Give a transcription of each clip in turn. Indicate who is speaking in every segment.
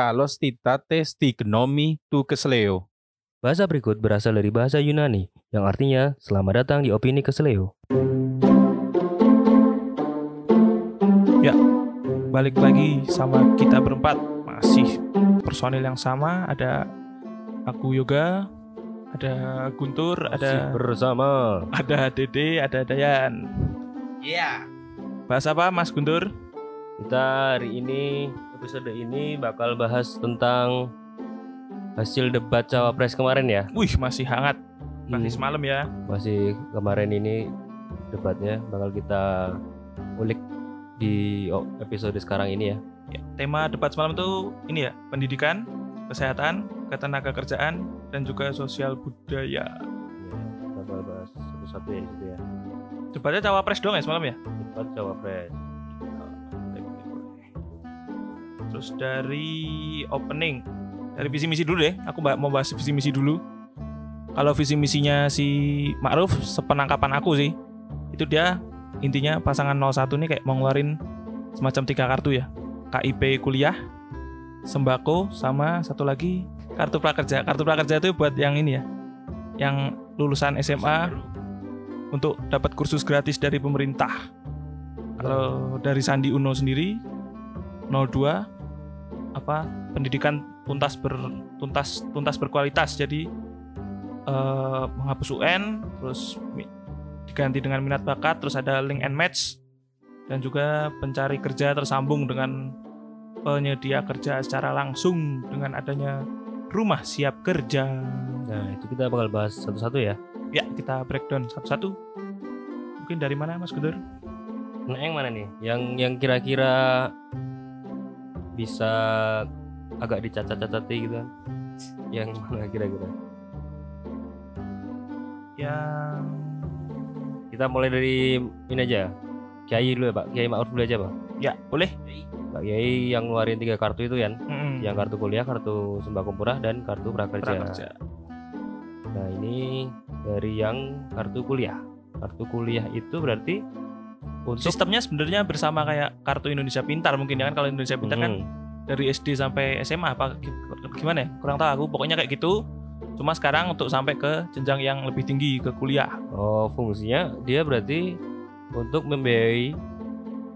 Speaker 1: kalos titate stignomi tu kesleo.
Speaker 2: Bahasa berikut berasal dari bahasa Yunani yang artinya selamat datang di opini keseleo.
Speaker 3: balik lagi sama kita berempat masih personil yang sama ada aku Yoga ada Guntur
Speaker 2: Masih
Speaker 3: ada
Speaker 2: bersama
Speaker 3: ada Dede ada Dayan
Speaker 4: Iya.
Speaker 3: bahas apa Mas Guntur
Speaker 2: kita hari ini episode ini bakal bahas tentang hasil debat cawapres kemarin ya.
Speaker 3: wih masih hangat masih
Speaker 2: Hmm,
Speaker 3: semalam ya
Speaker 2: masih kemarin ini debatnya bakal kita ulik di episode sekarang ini ya.
Speaker 3: Ya, tema debat semalam itu ini ya pendidikan kesehatan ketenaga kerjaan dan juga sosial budaya
Speaker 2: Ya, kita bakal bahas satu-satu ya di situ ya.
Speaker 3: debatnya cawapres doang ya semalam ya
Speaker 2: Debat cawapres.
Speaker 3: Terus dari opening dari visi misi dulu deh. Aku mau bahas visi misi dulu. Kalau visi misinya si Ma'ruf sepenangkapan aku sih, itu dia intinya pasangan 01 nih kayak mau semacam tiga kartu ya. KIP kuliah, sembako sama satu lagi kartu prakerja. Kartu prakerja itu buat yang ini ya. Yang lulusan SMA untuk dapat kursus gratis dari pemerintah. Kalau dari Sandi Uno sendiri 02 apa pendidikan tuntas ber tuntas tuntas berkualitas jadi eh, menghapus UN terus diganti dengan minat bakat terus ada link and match dan juga pencari kerja tersambung dengan penyedia kerja secara langsung dengan adanya rumah siap kerja
Speaker 2: Nah, itu kita bakal bahas satu-satu ya.
Speaker 3: ya kita breakdown satu-satu mungkin dari mana Mas Guntur
Speaker 2: Nah, yang mana nih? Yang yang kira-kira bisa agak dicacat-cacati gitu? Yang mana kira-kira?
Speaker 3: yang
Speaker 2: Kita mulai dari ini aja. Kiai dulu ya, Pak. Kiai Ma'ruf dulu aja, Pak.
Speaker 3: ya boleh
Speaker 2: Pak Kiai yang ngeluarin tiga kartu itu kan?
Speaker 3: Mm-mm.
Speaker 2: Yang kartu kuliah, kartu sembako murah, dan kartu prakerja.
Speaker 3: prakerja
Speaker 2: Nah, ini dari yang kartu kuliah. Kartu kuliah itu berarti untuk
Speaker 3: sistemnya sebenarnya bersama kayak kartu Indonesia Pintar mungkin ya kan kalau Indonesia Pintar kan
Speaker 2: Hmm.
Speaker 3: dari SD sampai SMA apa gi- gimana ya kurang tahu aku pokoknya kayak gitu cuma sekarang untuk sampai ke jenjang yang lebih tinggi ke kuliah
Speaker 2: Oh, fungsinya dia berarti untuk membiayai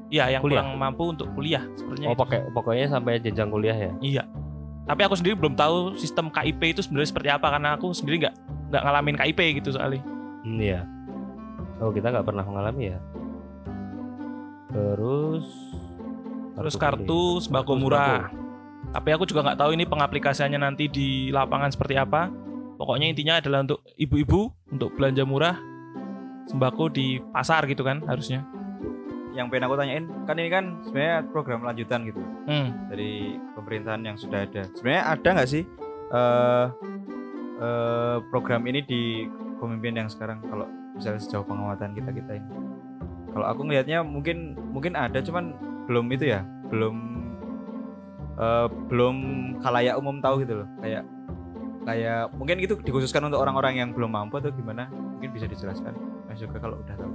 Speaker 3: iya yang
Speaker 2: Kuliah.
Speaker 3: kurang mampu untuk kuliah sebenarnya
Speaker 2: Oh,
Speaker 3: itu.
Speaker 2: pakai pokoknya sampai jenjang kuliah ya.
Speaker 3: iya tapi aku sendiri belum tahu sistem KIP itu sebenarnya seperti apa karena aku sendiri nggak nggak ngalamin KIP gitu soalnya
Speaker 2: Hmm, iya. Oh, kita nggak pernah mengalami ya. Terus
Speaker 3: terus kartu sembako
Speaker 2: Kartu
Speaker 3: murah. tapi aku juga nggak tahu ini pengaplikasiannya nanti di lapangan seperti apa. Pokoknya intinya adalah untuk ibu-ibu untuk belanja murah sembako di pasar gitu kan harusnya.
Speaker 4: Yang pengen aku tanyain kan ini kan sebenarnya program lanjutan gitu.
Speaker 3: Hmm.
Speaker 4: dari pemerintahan yang sudah ada. Sebenarnya ada nggak sih eh eh, program ini di pemimpin yang sekarang? Kalau misalnya sejauh pengamatan kita kita ini? Kalau aku ngelihatnya mungkin mungkin ada cuman belum itu ya belum eh, belum khalayak umum tahu gitu loh. Kayak kayak mungkin itu dikhususkan untuk orang-orang yang belum mampu atau gimana mungkin bisa dijelaskan. Mas juga kalau udah tahu.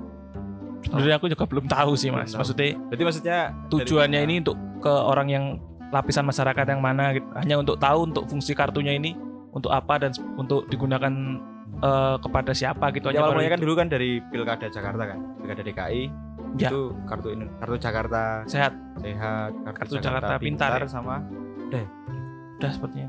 Speaker 3: Sebenarnya aku juga belum tahu sih mas.
Speaker 4: tahu.
Speaker 3: maksudnya
Speaker 4: Jadi maksudnya
Speaker 3: tujuannya ini untuk ke orang yang lapisan masyarakat yang mana gitu. hanya untuk tahu untuk fungsi kartunya ini untuk apa dan untuk digunakan eh, kepada siapa gitu
Speaker 4: Ya, awal
Speaker 3: baru
Speaker 4: mulanya kan dulu kan dari Pilkada Jakarta kan, Pilkada DKI
Speaker 3: Ya.
Speaker 4: itu kartu ini kartu Jakarta
Speaker 3: sehat
Speaker 4: sehat,
Speaker 3: Kartu Jakarta Pintar ya?
Speaker 4: sama
Speaker 3: udah sepertinya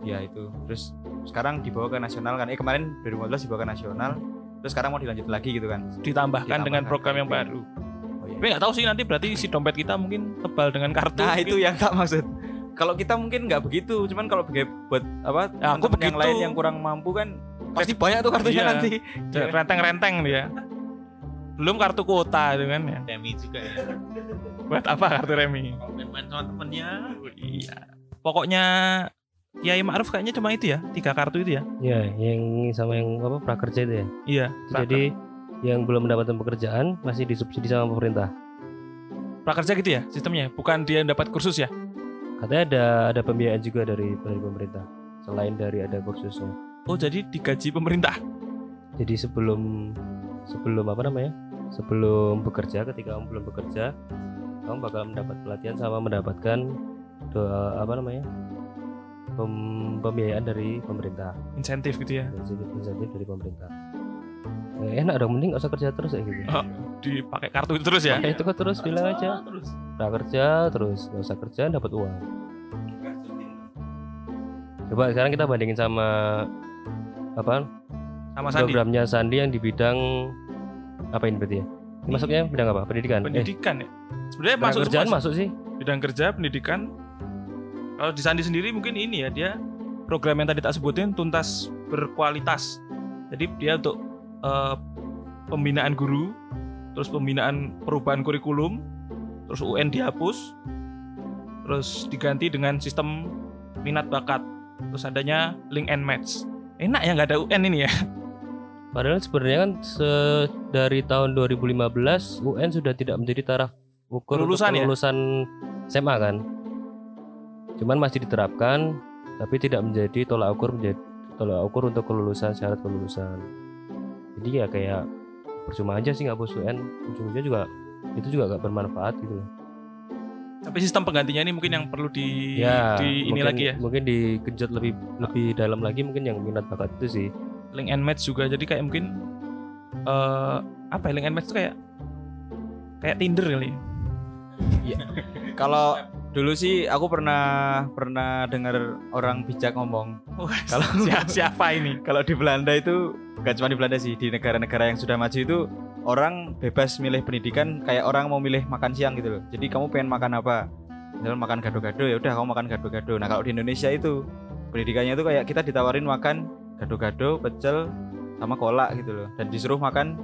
Speaker 4: ya itu. Terus sekarang dibawa ke nasional kan. Eh kemarin 2015 dibawa ke nasional. Terus sekarang mau dilanjut lagi gitu kan.
Speaker 3: ditambahkan dengan
Speaker 4: Ditambahkan
Speaker 3: program yang baru
Speaker 4: Oh, iya.
Speaker 3: tapi nggak tahu sih nanti berarti si dompet kita mungkin tebal dengan kartu
Speaker 4: Nah,
Speaker 3: mungkin.
Speaker 4: itu yang tak maksud. Kalau kita mungkin nggak begitu, cuman kalau bagi- buat apa
Speaker 3: Ya, aku
Speaker 4: teman-teman yang lain yang kurang mampu kan pasti banyak tuh kartunya
Speaker 3: Iya.
Speaker 4: nanti.
Speaker 3: renteng-renteng dia. Belum kartu kuota itu kan ya.
Speaker 5: Remi juga ya.
Speaker 3: Buat apa kartu remi?
Speaker 5: Main sama temennya.
Speaker 3: Iya. Pokoknya Kiai Ma'ruf kayaknya cuma itu ya tiga kartu itu ya?
Speaker 2: Ya, yang sama yang apa prakerja itu ya.
Speaker 3: iya.
Speaker 2: Jadi yang belum mendapatkan pekerjaan masih disubsidi sama pemerintah.
Speaker 3: prakerja gitu ya sistemnya? Bukan dia dapat kursus ya?
Speaker 2: Katanya ada ada pembiayaan juga dari dari pemerintah. Selain dari ada kursusnya.
Speaker 3: Oh jadi digaji pemerintah?
Speaker 2: Jadi sebelum sebelum apa namanya? Sebelum bekerja ketika kamu belum bekerja, kamu bakal mendapat pelatihan sama mendapatkan do- apa namanya? Pem- pembiayaan dari pemerintah.
Speaker 3: Insentif gitu ya?
Speaker 2: Insentif insentif dari pemerintah. Eh, enak dong mending gak usah kerja terus ya gitu.
Speaker 3: Oh, dipakai kartu itu terus ya?
Speaker 2: Pakai itu kok terus bilang aja.
Speaker 3: terus.
Speaker 2: Nggak kerja terus. Nggak usah kerja dapat uang. Coba sekarang kita bandingin sama apa?
Speaker 3: Sama Sandi.
Speaker 2: Programnya Sandi yang di bidang apa ini berarti ya? Ini masuknya bidang apa? Pendidikan? Eh.
Speaker 3: Pendidikan ya. Sebenarnya
Speaker 2: bidang
Speaker 3: masuk
Speaker 2: kerjaan
Speaker 3: semua
Speaker 2: masuk sih.
Speaker 3: Bidang kerja pendidikan. Kalau di Sandi sendiri mungkin ini ya dia program yang tadi tak sebutin tuntas berkualitas. Jadi dia untuk eh, pembinaan guru terus pembinaan perubahan kurikulum terus UN dihapus terus diganti dengan sistem minat bakat. Terus adanya link and match enak ya nggak ada UN ini ya?
Speaker 2: Padahal sebenarnya kan se- dari tahun 2015 UN sudah tidak menjadi taraf ukur untuk
Speaker 3: Kelulusan ya?
Speaker 2: kelulusan SMA kan? Cuman masih diterapkan tapi tidak menjadi tolak ukur menjadi tolak ukur untuk kelulusan syarat kelulusan. Jadi ya kayak percuma aja sih nggak bos UN ujung-ujungnya juga itu juga gak bermanfaat gitu loh
Speaker 3: tapi sistem penggantinya ini mungkin yang perlu di,
Speaker 2: ya
Speaker 3: di ini
Speaker 2: mungkin,
Speaker 3: lagi ya?
Speaker 2: mungkin digenjot lebih lebih dalam lagi mungkin yang minat bakat itu sih.
Speaker 3: Link and match juga jadi kayak mungkin eh apa ya link and match itu kayak kayak Tinder kali
Speaker 4: Kalau dulu sih aku pernah pernah dengar orang bijak ngomong.
Speaker 3: Kalau siapa, siapa ini?
Speaker 4: kalau di Belanda itu bukan cuma di Belanda sih di negara-negara yang sudah maju itu orang bebas milih pendidikan kayak orang mau milih makan siang gitu loh. Jadi kamu pengen makan apa? Misalnya makan gado-gado ya udah kamu makan gado-gado. Nah kalau di Indonesia itu pendidikannya itu kayak kita ditawarin makan gado-gado pecel sama kolak gitu loh. Dan disuruh makan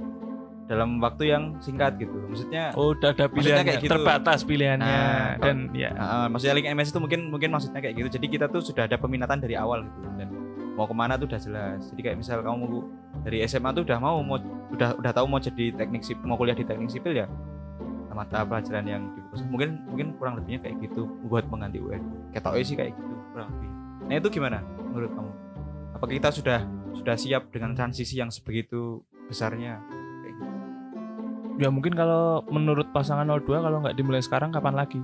Speaker 4: dalam waktu yang singkat gitu maksudnya
Speaker 3: oh udah ada
Speaker 4: Maksudnya
Speaker 3: pilihannya
Speaker 4: kayak gitu.
Speaker 3: terbatas pilihannya
Speaker 4: Nah,
Speaker 3: dan ya
Speaker 4: Uh, maksudnya link MS itu mungkin mungkin maksudnya kayak gitu. Jadi kita tuh sudah ada peminatan dari awal gitu dan mau ke mana tuh udah jelas. Jadi kayak misal kamu mau dari SMA tuh udah mau mau udah udah tahu mau jadi teknik sipil mau kuliah di teknik sipil ya mata pelajaran yang difokus mungkin mungkin kurang lebihnya kayak gitu buat mengganti UN. Kayak sih kayak gitu kurang lebih. Nah itu gimana menurut kamu? Apakah kita sudah sudah siap dengan transisi yang sebegitu besarnya?
Speaker 3: Ya mungkin kalau menurut pasangan 02 kalau nggak dimulai sekarang kapan lagi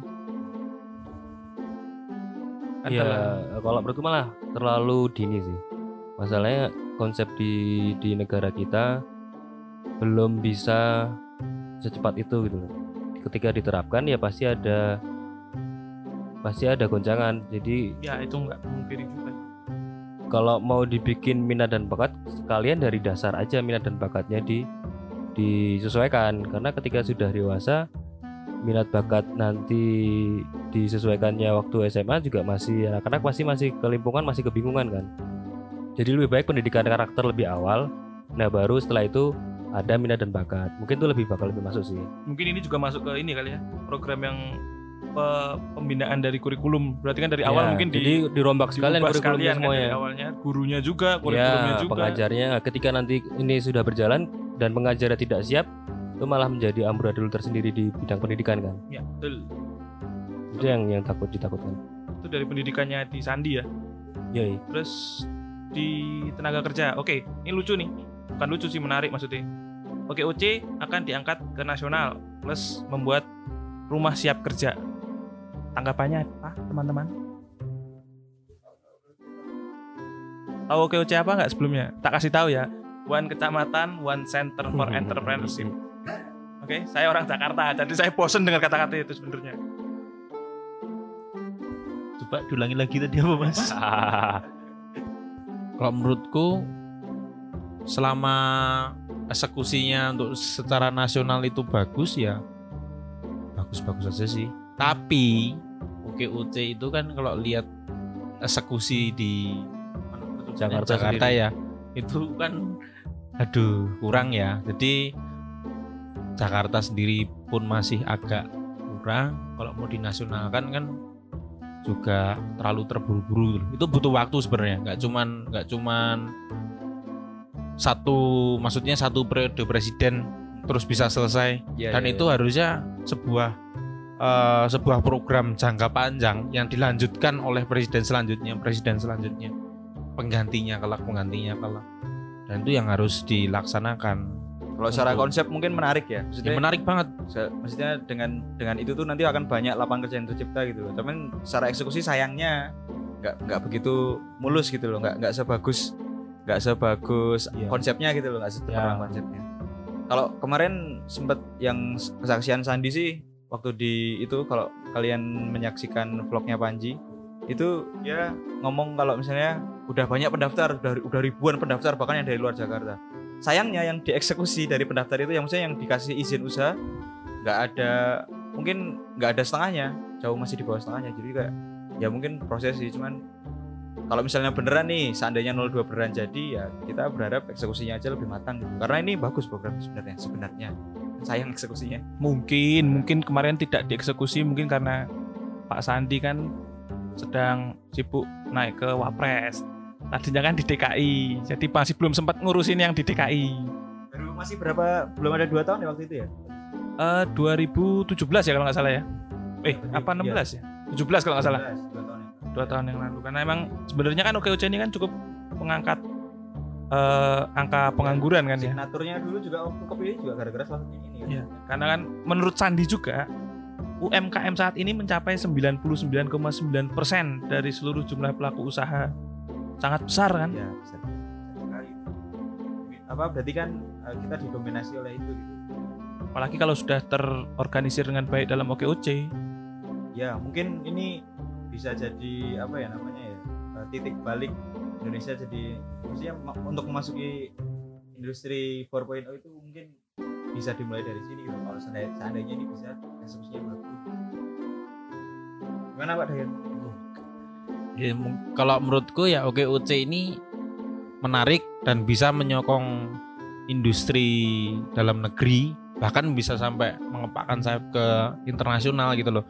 Speaker 2: Iya, kalau menurutku malah terlalu dini sih. Masalahnya konsep di di negara kita belum bisa secepat itu gitu loh. Ketika diterapkan ya pasti ada pasti ada goncangan. Jadi
Speaker 3: ya itu nggak mungkin juga
Speaker 2: kalau mau dibikin minat dan bakat sekalian dari dasar aja minat dan bakatnya di disesuaikan. Karena ketika sudah dewasa minat bakat nanti disesuaikannya waktu SMA juga masih anak-anak pasti masih kelimpungan masih kebingungan kan? Jadi lebih baik pendidikan karakter lebih awal. Nah baru setelah itu ada minat dan bakat. Mungkin itu lebih bakal lebih masuk sih.
Speaker 3: Mungkin ini juga masuk ke ini kali ya program yang pe- pembinaan dari kurikulum. Berarti kan dari awal
Speaker 2: Ya,
Speaker 3: mungkin di
Speaker 2: jadi dirombak sekalian kurikulumnya
Speaker 3: sekalian kan
Speaker 2: semuanya.
Speaker 3: dari awalnya. Gurunya juga kurikulumnya
Speaker 2: ya,
Speaker 3: juga.
Speaker 2: pengajarnya. Ketika nanti ini sudah berjalan dan pengajarnya tidak siap itu malah menjadi amburadul tersendiri di bidang pendidikan kan?
Speaker 3: Ya betul.
Speaker 2: Itu yang yang takut ditakutkan.
Speaker 3: Itu dari pendidikannya di Sandi ya?
Speaker 2: Yoi.
Speaker 3: terus di tenaga kerja. Oke ini lucu nih. Bukan lucu sih menarik maksudnya. Oke OC akan diangkat ke nasional plus membuat rumah siap kerja. Tanggapannya apa teman-teman? Tahu oke OC apa nggak sebelumnya? Tak kasih tahu ya one kecamatan one center for entrepreneurship oke saya orang Jakarta jadi saya bosen dengan kata-kata itu sebenarnya
Speaker 5: Coba diulangi lagi tadi apa mas?
Speaker 1: Kalau menurutku selama eksekusinya untuk secara nasional itu bagus ya bagus-bagus aja sih. Tapi OKUC itu kan kalau lihat eksekusi di?
Speaker 2: Jakarta
Speaker 1: Jakarta
Speaker 2: sendiri.
Speaker 1: ya itu kan aduh kurang ya. Jadi Jakarta sendiri pun masih agak kurang. Kalau mau dinasionalkan kan juga terlalu terburu-buru itu butuh waktu sebenarnya nggak cuman nggak cuman satu maksudnya satu periode presiden terus bisa selesai
Speaker 4: Ya,
Speaker 1: dan
Speaker 4: ya,
Speaker 1: itu
Speaker 4: ya.
Speaker 1: harusnya sebuah eh, sebuah program jangka panjang yang dilanjutkan oleh presiden selanjutnya presiden selanjutnya penggantinya kelak penggantinya kelak dan itu yang harus dilaksanakan
Speaker 4: Kalau secara konsep mungkin menarik ya.
Speaker 1: Ya, menarik banget.
Speaker 4: maksudnya dengan dengan itu tuh nanti akan banyak lapangan kerja yang tercipta gitu. Tapi secara eksekusi sayangnya nggak nggak begitu mulus gitu loh. Nggak nggak sebagus nggak sebagus
Speaker 1: Iya.
Speaker 4: konsepnya gitu loh. Nggak secemerlang
Speaker 1: Ya.
Speaker 4: konsepnya. Kalau kemarin sempat yang kesaksian Sandi sih waktu di itu kalau kalian menyaksikan vlognya Panji itu dia ngomong kalau misalnya udah banyak pendaftar udah udah ribuan pendaftar bahkan yang dari luar Jakarta. Sayangnya yang dieksekusi dari pendaftar itu yang maksudnya yang dikasih izin usaha nggak ada mungkin nggak ada setengahnya jauh masih di bawah setengahnya. Jadi kayak ya mungkin proses sih cuman kalau misalnya beneran nih seandainya 02 beneran jadi ya kita berharap eksekusinya aja lebih matang gitu. Karena ini bagus program sebenarnya sebenarnya. Sayang eksekusinya.
Speaker 3: Mungkin mungkin kemarin tidak dieksekusi mungkin karena Pak Sandi kan sedang sibuk naik ke Wapres. Tadinya kan di DKI, jadi masih belum sempat ngurusin yang di DKI.
Speaker 4: baru masih berapa belum ada dua tahun ya waktu itu ya
Speaker 3: Eh 2017 ya kalau nggak salah ya. Eh,
Speaker 4: Iya.
Speaker 3: apa 16 ya? 17 kalau nggak salah.
Speaker 4: 12, dua tahun ya.
Speaker 3: Dua tahun yang lalu. Karena emang sebenarnya kan OKOC ini kan cukup mengangkat eh, angka pengangguran kan ya.
Speaker 4: signaturnya dulu juga waktu kepilih juga gara-gara salah ini kan
Speaker 3: Iya, karena kan menurut Sandi juga UMKM saat ini mencapai 99,9% dari seluruh jumlah pelaku usaha. Sangat besar kan?
Speaker 4: ya bisa sekali apa berarti kan eh, kita didominasi oleh itu gitu
Speaker 3: Apalagi kalau sudah terorganisir dengan baik dalam OKOC.
Speaker 4: ya mungkin ini bisa jadi apa ya namanya ya eh, titik balik Indonesia jadi maksudnya ma- untuk memasuki industri 4.0 itu mungkin bisa dimulai dari sini gitu. kalau seandainya, seandainya ini bisa eksekusinya bagus gimana Pak Dayan?
Speaker 1: Ya, kalau menurutku ya OKOC ini menarik dan bisa menyokong industri dalam negeri bahkan bisa sampai mengepakkan sayap ke internasional gitu loh.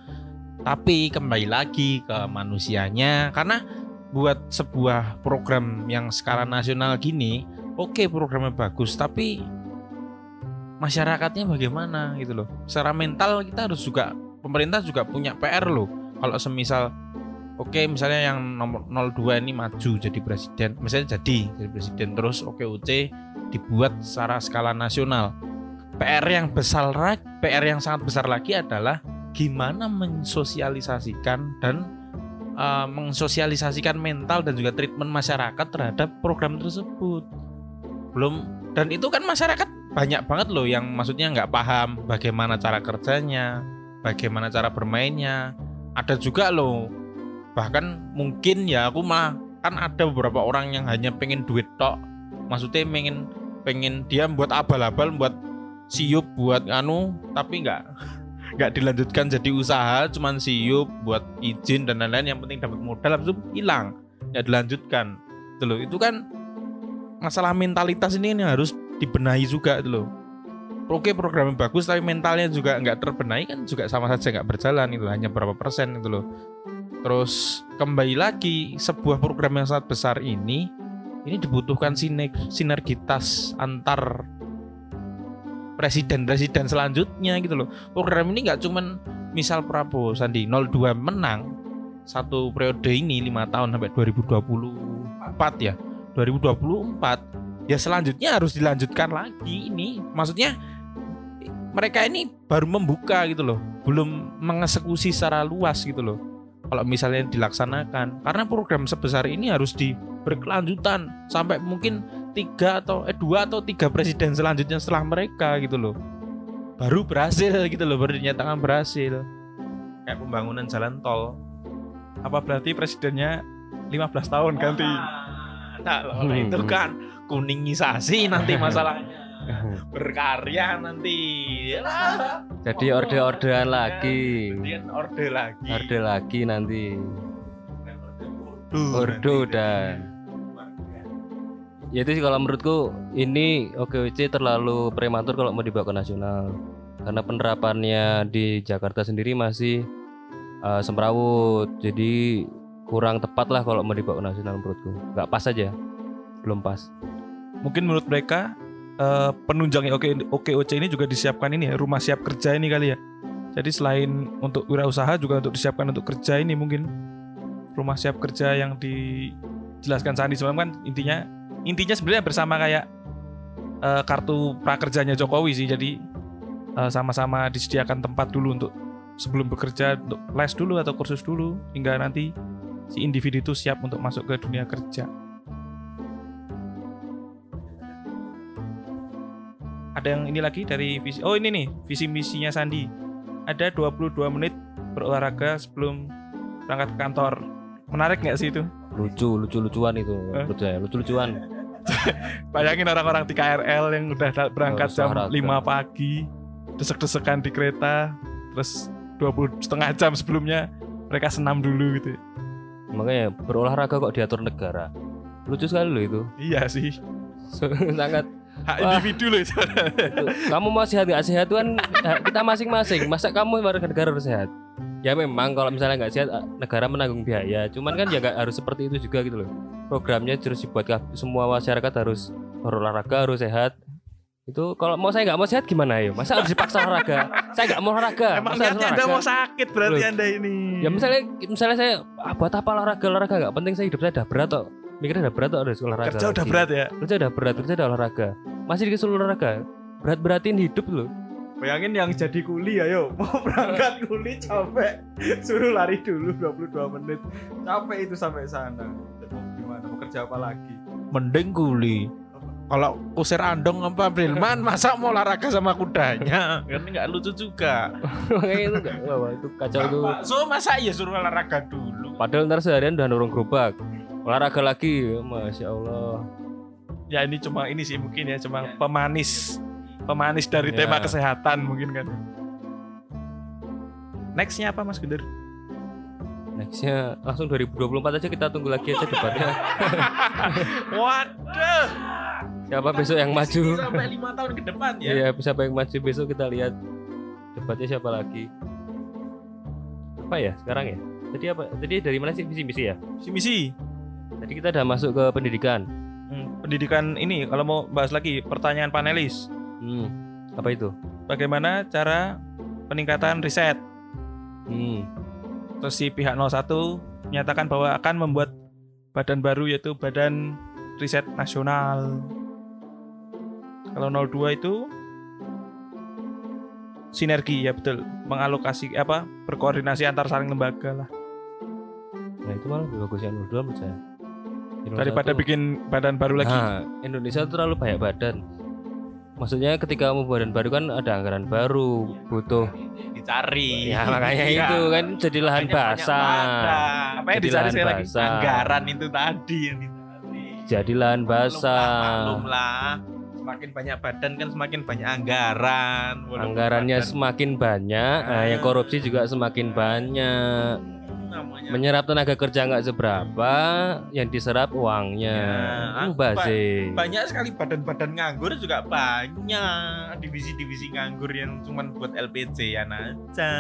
Speaker 1: Tapi kembali lagi ke manusianya karena buat sebuah program yang skala nasional gini, oke programnya bagus tapi masyarakatnya bagaimana gitu loh. Secara mental kita harus juga pemerintah juga punya PR loh. Kalau semisal Oke, misalnya yang nomor 02 ini maju jadi presiden, misalnya jadi jadi presiden terus OKUC dibuat secara skala nasional. PR yang besar lagi, PR yang sangat besar lagi adalah gimana mensosialisasikan dan eh, mensosialisasikan mental dan juga treatment masyarakat terhadap program tersebut. Belum dan itu kan masyarakat banyak banget loh yang maksudnya nggak paham bagaimana cara kerjanya, bagaimana cara bermainnya. Ada juga loh bahkan mungkin ya aku mah kan ada beberapa orang yang hanya pengen duit tok. Maksudnya pengen pengen dia buat abal-abal buat siup buat anu tapi nggak nggak dilanjutkan jadi usaha cuman siup buat izin dan lain-lain yang penting dapat modal habis itu hilang nggak dilanjutkan. Itu loh. Itu kan masalah mentalitas ini yang harus dibenahi juga itu loh. Oke programnya bagus tapi mentalnya juga nggak terbenahi kan juga sama saja nggak berjalan itu hanya berapa persen itu loh Terus kembali lagi sebuah program yang sangat besar ini ini dibutuhkan sinergitas antar presiden-presiden selanjutnya gitu loh. Program ini nggak cuman misal Prabowo Sandi 02 menang satu periode ini lima tahun sampai 2024 ya. 2024 ya selanjutnya harus dilanjutkan lagi ini. Maksudnya mereka ini baru membuka gitu loh belum mengeksekusi secara luas gitu loh kalau misalnya dilaksanakan. Karena program sebesar ini harus di berkelanjutan sampai mungkin tiga atau eh dua atau tiga presiden selanjutnya setelah mereka gitu loh. Baru berhasil gitu loh baru dinyatakan berhasil. Kayak pembangunan jalan tol.
Speaker 3: Apa berarti presidennya 15 tahun ganti?
Speaker 1: nah, kalau itu kan kuningisasi nanti masalahnya berkarya nanti. Yalah,
Speaker 2: Jadi orde-ordean lagi.
Speaker 1: kemudian orde lagi.
Speaker 2: Orde lagi nanti.
Speaker 1: Duh,
Speaker 2: Ordo dan ya itu sih kalau menurutku ini OKWC terlalu prematur kalau mau dibawa ke nasional. Karena penerapannya di Jakarta sendiri masih uh, semrawut. Jadi kurang tepat lah kalau mau dibawa ke nasional menurutku. Nggak pas aja. Belum pas.
Speaker 3: Mungkin menurut mereka eh, penunjangnya Oke OKOC ini juga disiapkan ini ya rumah siap kerja ini kali ya. Jadi selain untuk wirausaha juga untuk disiapkan untuk kerja ini mungkin rumah siap kerja yang dijelaskan Sandi semalam kan intinya intinya sebenarnya bersama kayak eh, kartu prakerjanya Jokowi sih. Jadi eh, sama-sama disediakan tempat dulu untuk sebelum bekerja untuk les dulu atau kursus dulu hingga nanti si individu itu siap untuk masuk ke dunia kerja. Ada yang ini lagi dari visi Oh ini nih, visi misinya Sandi. Ada 22 menit berolahraga sebelum berangkat ke kantor. Menarik nggak sih itu?
Speaker 2: lucu lucu lucuan itu
Speaker 3: Eh?
Speaker 2: menurut saya lucu lucuan
Speaker 3: Bayangin orang-orang di KRL yang udah da- berangkat
Speaker 2: Harus
Speaker 3: jam
Speaker 2: olahraga.
Speaker 3: 5 pagi, desek-desekan di kereta, terus 20 setengah jam sebelumnya mereka senam dulu gitu.
Speaker 2: makanya berolahraga kok diatur negara lucu sekali loh itu
Speaker 3: Iya sih,
Speaker 2: sangat
Speaker 3: hak
Speaker 2: Wah.
Speaker 3: individu loh itu.
Speaker 2: Kamu mau sehat nggak sehat kan kita masing-masing. Masa kamu warga negara harus sehat? Ya memang kalau misalnya nggak sehat eh, negara menanggung biaya. Cuman kan ya nggak harus seperti itu juga gitu loh programnya terus dibuat semua masyarakat harus berolahraga harus sehat. Itu kalau mau saya nggak mau sehat gimana ya? Masa harus dipaksa olahraga? Saya nggak mau olahraga.
Speaker 3: Emang niatnya Anda mau sakit berarti
Speaker 2: Loh.
Speaker 3: Anda ini.
Speaker 2: ya misalnya misalnya saya ah, buat apa olahraga? Olahraga nggak penting saya hidup saya udah berat kok mikirnya udah berat kok harus olahraga
Speaker 3: kerja udah berat ya.
Speaker 2: kerja udah berat kerja udah olahraga. Masih disuruh olahraga? Berat beratin hidup loh
Speaker 4: Bayangin yang jadi kuli ayo. Mau berangkat kuli capek. Suruh lari dulu 22 menit. Capek itu sampai sana. Mau gimana? Mau kerja apa lagi?
Speaker 1: Mending kuli. Kalau usir andong apa Brilman masa mau olahraga sama kudanya? Kan nggak lucu juga.
Speaker 2: itu nggak itu kacau tuh.
Speaker 1: So masa iya suruh olahraga dulu?
Speaker 2: padahal ntar seharian udah nurung gerobak olahraga lagi masya allah
Speaker 3: Ya ini cuma ini sih mungkin ya cuma pemanis pemanis dari
Speaker 2: Ya.
Speaker 3: tema kesehatan mungkin kan. Nextnya apa Mas Guntur?
Speaker 2: nextnya langsung 2024 aja kita tunggu lagi aja debatnya
Speaker 3: Waduh.
Speaker 2: siapa besok yang maju
Speaker 1: Sampai lima tahun ke depan ya.
Speaker 2: Iya, siapa yang maju besok kita lihat debatnya siapa lagi. Apa ya sekarang ya? Tadi apa? Tadi dari mana sih misi misi ya?
Speaker 3: Si misi.
Speaker 2: Tadi kita udah masuk ke pendidikan.
Speaker 3: Hmm, pendidikan ini kalau mau bahas lagi pertanyaan panelis.
Speaker 2: Hmm. Apa itu?
Speaker 3: Bagaimana cara peningkatan riset?
Speaker 2: Hmm.
Speaker 3: Terus si pihak 01 menyatakan bahwa akan membuat badan baru yaitu Badan Riset Nasional. Kalau 02 itu sinergi ya betul, mengalokasi apa berkoordinasi antar saling lembaga lah
Speaker 2: Nah itu malah lebih bagus yang dua menurut saya. Indonesia
Speaker 3: daripada
Speaker 2: tuh-
Speaker 3: bikin badan baru lagi.
Speaker 2: Nah, Indonesia tuh terlalu banyak badan. Maksudnya ketika mau badan baru kan ada anggaran baru, butuh.
Speaker 1: Dicari.
Speaker 2: Ya makanya
Speaker 1: Iya.
Speaker 2: itu kan jadi lahan basah.
Speaker 3: Apa yang
Speaker 2: Jadi
Speaker 3: dicari
Speaker 2: lahan
Speaker 3: sekali lagi?
Speaker 2: basah.
Speaker 1: Anggaran itu tadi yang dicari.
Speaker 2: Jadi lahan basah.
Speaker 1: maklum lah. Semakin banyak badan kan semakin banyak anggaran. Walaupun
Speaker 2: Anggarannya
Speaker 1: badan-
Speaker 2: semakin banyak, nah, yang korupsi juga semakin banyak.
Speaker 1: Namanya
Speaker 2: Menyerap tenaga kerja nggak seberapa, yang diserap uangnya.
Speaker 1: Ya,
Speaker 2: Itu bazir.
Speaker 1: banyak sekali badan-badan nganggur juga banyak divisi-divisi nganggur yang cuman buat LPC ya aja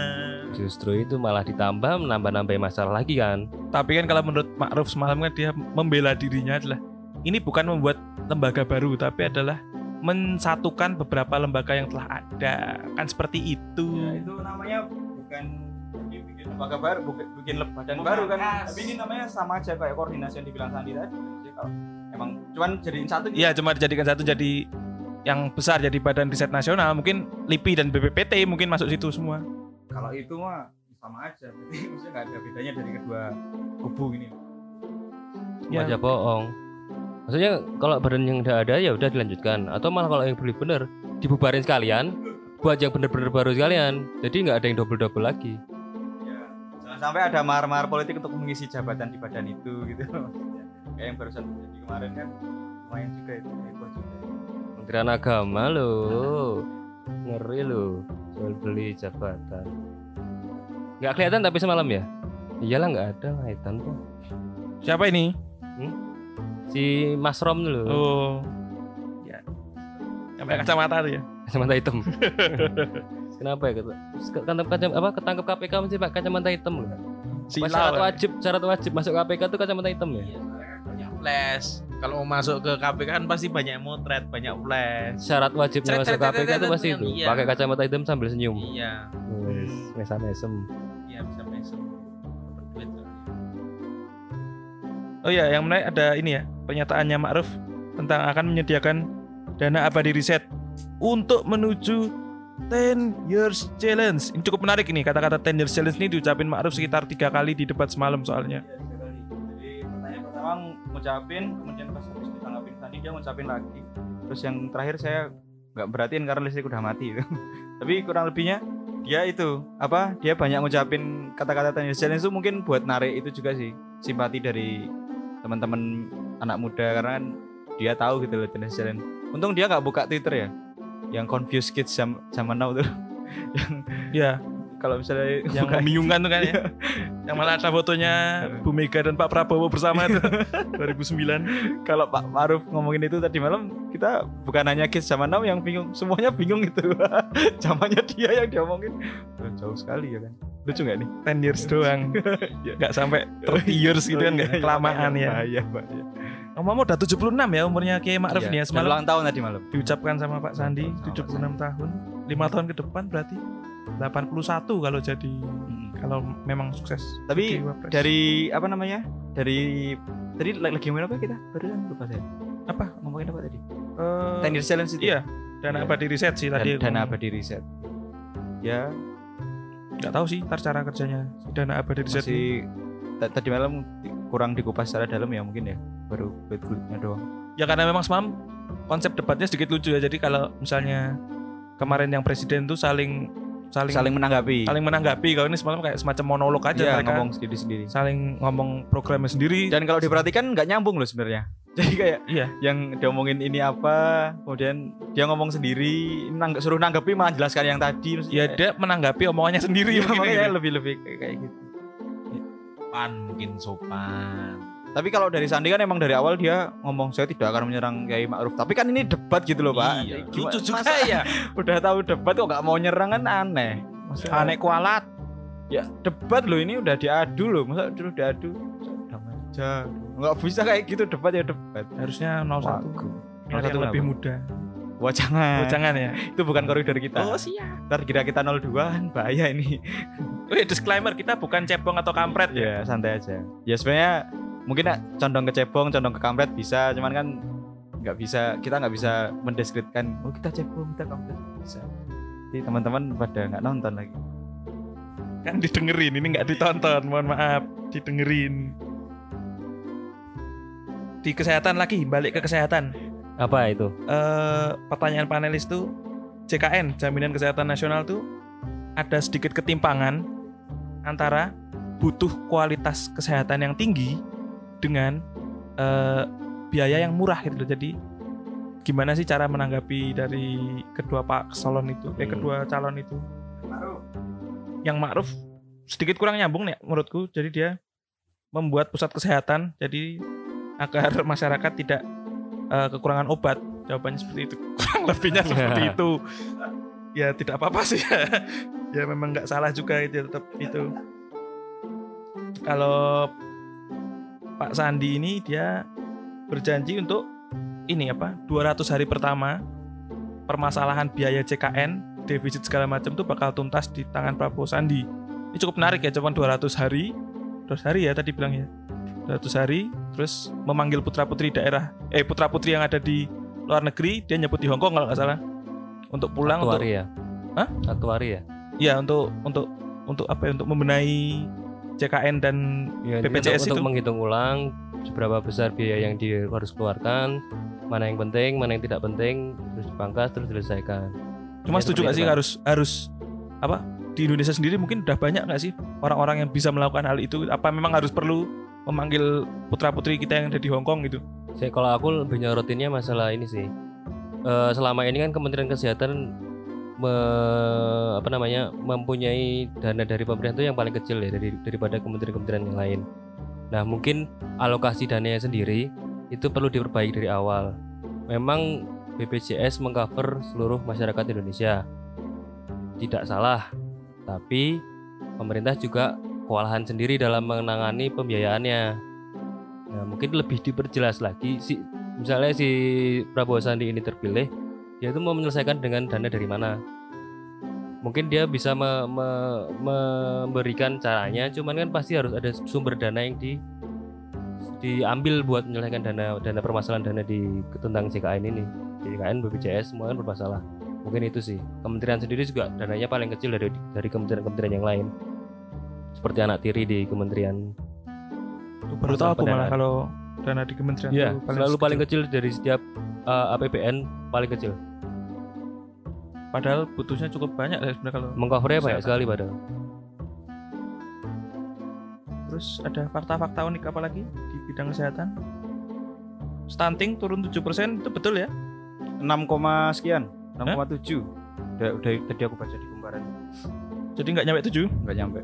Speaker 2: Justru itu malah ditambah menambah-nambah masalah lagi kan.
Speaker 3: Tapi kan kalau menurut Ma'ruf semalam kan dia membela dirinya adalah ini bukan membuat lembaga baru tapi adalah mensatukan beberapa lembaga yang telah ada. Kan seperti itu.
Speaker 4: ya itu namanya bukan lembaga baru bukan bikin badan
Speaker 3: Bukan,
Speaker 4: baru kan
Speaker 3: Mas.
Speaker 4: tapi ini namanya sama aja kayak koordinasi yang dibilang Sandi tadi Jadi kalau emang cuman jadiin satu gitu
Speaker 3: Iya, cuma dijadikan satu jadi yang besar jadi Badan Riset Nasional. Mungkin LIPI dan BPPT mungkin masuk situ semua.
Speaker 4: kalau itu mah sama aja berarti maksudnya nggak ada bedanya dari kedua kubu ini
Speaker 3: Ya.
Speaker 2: Aja bohong. Maksudnya kalau badan yang udah ada ya udah dilanjutkan atau malah kalau yang beli bener dibubarin sekalian buat yang bener-bener baru sekalian. Jadi nggak ada yang double-double lagi.
Speaker 4: Sampai ada mahar-mahar politik untuk mengisi jabatan di badan itu gitu maksudnya kayak yang barusan terjadi kemarin kan lumayan juga itu heboh juga
Speaker 2: Kementerian Agama loh. Ngeri loh. Jual beli jabatan. Nggak kelihatan tapi semalam ya? Iyalah nggak ada kaitan kok.
Speaker 3: Siapa ini?
Speaker 2: Si Mas Rom dulu.
Speaker 3: Oh. Ya. Yang pakai kacamata tuh ya.
Speaker 2: Kacamata hitam. Kenapa ya? Ketangkap kacam apa ketangkep KPK mesti pakai kacamata hitam loh. Syarat
Speaker 3: ya.
Speaker 2: wajib syarat wajib masuk KPK tuh kacamata hitam ya?
Speaker 1: banyak flash kalau mau masuk ke KPK kan pasti banyak motret banyak flash
Speaker 2: Syarat
Speaker 1: Cret,
Speaker 2: masuk KPK
Speaker 1: cret,
Speaker 2: itu pasti
Speaker 1: cret,
Speaker 2: itu.
Speaker 1: iya.
Speaker 2: Pakai kacamata hitam sambil senyum.
Speaker 1: iya
Speaker 2: Wes, mesam-mesem.
Speaker 1: iya bisa mesem.
Speaker 3: Oh iya, yang menarik ada ini ya, pernyataannya Ma'ruf tentang akan menyediakan dana abadi riset untuk menuju 10 years challenge. Ini cukup menarik ini kata-kata 10 years challenge ini diucapin Ma'ruf sekitar tiga kali di debat semalam soalnya.
Speaker 4: Jadi pertanyaan pertama ngucapin, kemudian pas habis ditanggapin tadi dia ngucapin lagi. Terus yang terakhir saya nggak berhatiin karena listrik udah mati. Tapi kurang lebihnya dia itu apa? Dia banyak ngucapin kata-kata tenis challenge itu mungkin buat narik itu juga sih simpati dari teman-teman anak muda karena kan dia tahu gitu loh tenis challenge. Untung dia nggak buka Twitter ya, yang confused kids zaman now tuh. yang
Speaker 3: Ya,
Speaker 4: kalau misalnya
Speaker 3: yang membingungkan tuh kan ya. yang mana ada fotonya Bu Mega dan Pak Prabowo bersama itu. 2009.
Speaker 4: kalau Pak Maruf ngomongin itu tadi malam kita bukan hanya kids zaman now yang bingung. Semuanya bingung itu. Zamannya dia yang diomongin. Udah jauh sekali ya kan. Lucu nggak nih?
Speaker 3: 10 years doang. Nggak sampai 30 years gitu kan
Speaker 4: Oh,
Speaker 3: nggak
Speaker 4: iya, iya,
Speaker 3: kelamaan ya.
Speaker 4: bahaya bahaya
Speaker 3: Ngomong udah 76 ya umurnya Kiai Ma'ruf
Speaker 4: Iya,
Speaker 3: nih ya
Speaker 4: dan
Speaker 3: semalam
Speaker 4: ulang tahun tadi malam
Speaker 3: diucapkan sama Pak Sandi
Speaker 4: Sama
Speaker 3: 76
Speaker 4: Pak Sandi.
Speaker 3: tahun. 5 tahun ke depan berarti 81 kalau jadi kalau memang sukses.
Speaker 4: tapi dari apa namanya dari tadi lagi ngomongin apa kita barusan lupa saya
Speaker 3: apa?
Speaker 4: ngomongin apa tadi
Speaker 3: Eh,
Speaker 4: Ten years challenge itu
Speaker 3: Iya, dana
Speaker 4: Iya.
Speaker 3: abadi riset sih
Speaker 4: dan
Speaker 3: tadi.
Speaker 4: dana abadi riset ya
Speaker 3: Nggak tahu sih ntar cara kerjanya dana abadi riset
Speaker 4: masih ta- tadi malam kurang dikupas secara dalam ya mungkin ya baru kulitnya doang
Speaker 3: Ya karena memang semalam konsep debatnya sedikit lucu ya. Jadi kalau misalnya kemarin yang presiden tuh saling saling
Speaker 4: saling menanggapi
Speaker 3: saling menanggapi kalau ini semalam kayak semacam monolog aja
Speaker 4: Iya,
Speaker 3: mereka
Speaker 4: ngomong sendiri sendiri
Speaker 3: saling ngomong programnya sendiri.
Speaker 4: dan kalau diperhatikan nggak nyambung loh sebenarnya jadi kayak
Speaker 3: Iya.
Speaker 4: yang diomongin ini apa kemudian dia ngomong sendiri nang suruh nanggapi malah jelaskan yang tadi
Speaker 3: Ya
Speaker 4: kayak-
Speaker 3: dia menanggapi omongannya sendiri
Speaker 4: Iya,
Speaker 3: mungkin
Speaker 4: makanya
Speaker 3: gitu.
Speaker 4: lebih lebih kayak, kayak gitu
Speaker 1: Pan mungkin sopan.
Speaker 4: Tapi kalau dari Sandi kan emang dari awal dia ngomong saya tidak akan menyerang Kiai Ma'ruf tapi kan ini debat gitu loh pak
Speaker 1: Iya,
Speaker 3: Lucu juga
Speaker 4: masa
Speaker 3: ya.
Speaker 4: udah tahu debat kok nggak mau nyerang kan aneh Maksudnya-
Speaker 3: Aneh kualat.
Speaker 4: ya debat loh ini udah diadu loh masa dulu diadu damai aja nggak bisa kayak gitu debat ya debat
Speaker 3: Harusnya 01.
Speaker 4: Wagu.
Speaker 3: Yang satu lebih muda.
Speaker 4: Wah jangan.
Speaker 3: Oh, jangan ya.
Speaker 4: Itu bukan koridor kita.
Speaker 3: Oh siap.
Speaker 4: Ntar kira kita 02 kan bahaya ini.
Speaker 3: Wih, disclaimer kita bukan cebong atau kampret ya.
Speaker 4: ya santai aja. Ya sebenarnya mungkin nak condong ke cebong, condong ke kampret bisa, cuman kan nggak bisa kita nggak bisa mendeskripsikan oh kita cebong kita kampret bisa. Jadi teman-teman pada nggak nonton lagi.
Speaker 3: Kan didengerin, ini nggak ditonton. Mohon maaf, didengerin. Di kesehatan lagi, balik ke kesehatan.
Speaker 2: Apa itu?
Speaker 3: eh pertanyaan panelis tuh JKN Jaminan Kesehatan Nasional tuh ada sedikit ketimpangan antara butuh kualitas kesehatan yang tinggi dengan eh, biaya yang murah gitu loh. Jadi gimana sih cara menanggapi dari kedua pak calon itu, eh
Speaker 2: Hmm.
Speaker 3: kedua calon itu? Yang Ma'ruf sedikit kurang nyambung nih menurutku. Jadi dia membuat pusat kesehatan jadi agar masyarakat tidak eh, kekurangan obat. Jawabannya seperti itu. Kurang lebihnya seperti itu. Ya tidak apa-apa sih ya. ya memang nggak salah juga itu tetap itu. Kalau Pak Sandi ini dia berjanji untuk ini apa 200 hari pertama permasalahan biaya CKN defisit segala macam tuh bakal tuntas di tangan Prabowo Sandi ini cukup menarik ya cuman 200 hari 200 hari ya tadi bilang ya 200 hari terus memanggil putra putri daerah eh putra putri yang ada di luar negeri dia nyebut di Hongkong kalau nggak salah untuk pulang untuk
Speaker 2: Aktuari ya?
Speaker 3: Hah?
Speaker 2: Aktuari ya?
Speaker 3: ya untuk untuk untuk apa ya untuk membenahi CKN dan
Speaker 2: Ya,
Speaker 3: BPJS
Speaker 2: untuk,
Speaker 3: itu.
Speaker 2: untuk menghitung ulang seberapa besar biaya yang dia harus keluarkan, mana yang penting, mana yang tidak penting, terus dipangkas, terus diselesaikan.
Speaker 3: Cuma
Speaker 2: Ya,
Speaker 3: setuju nggak sih harus harus apa di Indonesia sendiri mungkin udah banyak nggak sih orang-orang yang bisa melakukan hal itu? Apa memang harus perlu memanggil putra putri kita yang ada di Hong Kong gitu?
Speaker 2: Saya kalau aku lebih nyorotinnya masalah ini sih. Eh, selama ini kan Kementerian Kesehatan me- apa namanya mempunyai dana dari pemerintah itu yang paling kecil ya dari daripada kementerian-kementerian yang lain. Nah mungkin alokasi dananya sendiri itu perlu diperbaiki dari awal. Memang BPJS mengcover seluruh masyarakat Indonesia, tidak salah. Tapi pemerintah juga kewalahan sendiri dalam menangani pembiayaannya. Nah, mungkin lebih diperjelas lagi si misalnya si Prabowo Sandi ini terpilih, dia itu mau menyelesaikan dengan dana dari mana? Mungkin dia bisa me- me- memberikan caranya, cuman kan pasti harus ada sumber dana yang di diambil buat menyelesaikan dana dana permasalahan dana di tentang JKN ini. JKN BPJS semua kan bermasalah. Mungkin itu sih. Kementerian sendiri juga dananya paling kecil dari dari kementerian-kementerian yang lain. Seperti anak tiri di kementerian.
Speaker 3: Baru tahu aku malah kalau dana di kementerian
Speaker 2: ya
Speaker 3: tuh
Speaker 2: selalu paling kecil dari setiap uh, APBN paling kecil
Speaker 3: Padahal butuhnya cukup banyak ya sebenarnya kalau
Speaker 2: mengcovernya banyak sekali padahal
Speaker 3: Terus ada fakta-fakta unik apa lagi di bidang kesehatan? Stunting turun 7% itu betul ya?
Speaker 4: 6, koma sekian 6,7 udah, udah tadi aku baca di kumparan
Speaker 3: Jadi nggak nyampe 7?
Speaker 4: nggak nyampe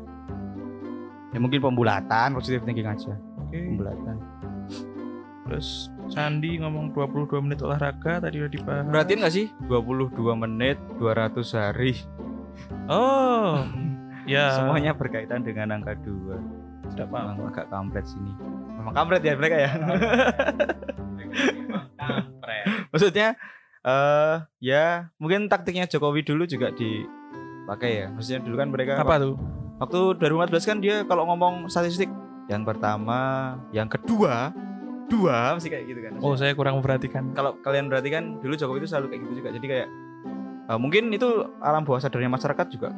Speaker 4: ya mungkin pembulatan positive thinking aja
Speaker 3: Oke.
Speaker 4: pembulatan
Speaker 3: Terus Sandi ngomong 22 menit olahraga tadi udah dibahas.
Speaker 4: perhatiin nggak sih 22 menit 200 hari
Speaker 3: Oh. ya.
Speaker 4: semuanya berkaitan dengan angka 2
Speaker 3: tidak apa.
Speaker 4: memang agak kampret sini memang kampret ya mereka ya maksudnya eh ya mungkin taktiknya Jokowi dulu juga dipakai ya maksudnya dulu kan mereka
Speaker 3: Apa tuh?
Speaker 4: waktu 2014 kan dia kalau ngomong statistik yang pertama yang kedua dua masih kayak gitu kan
Speaker 3: Oh, saya kurang memperhatikan.
Speaker 4: kalau kalian perhatikan dulu Jokowi itu selalu kayak gitu juga jadi kayak eh, mungkin itu alam bawah sadarnya masyarakat juga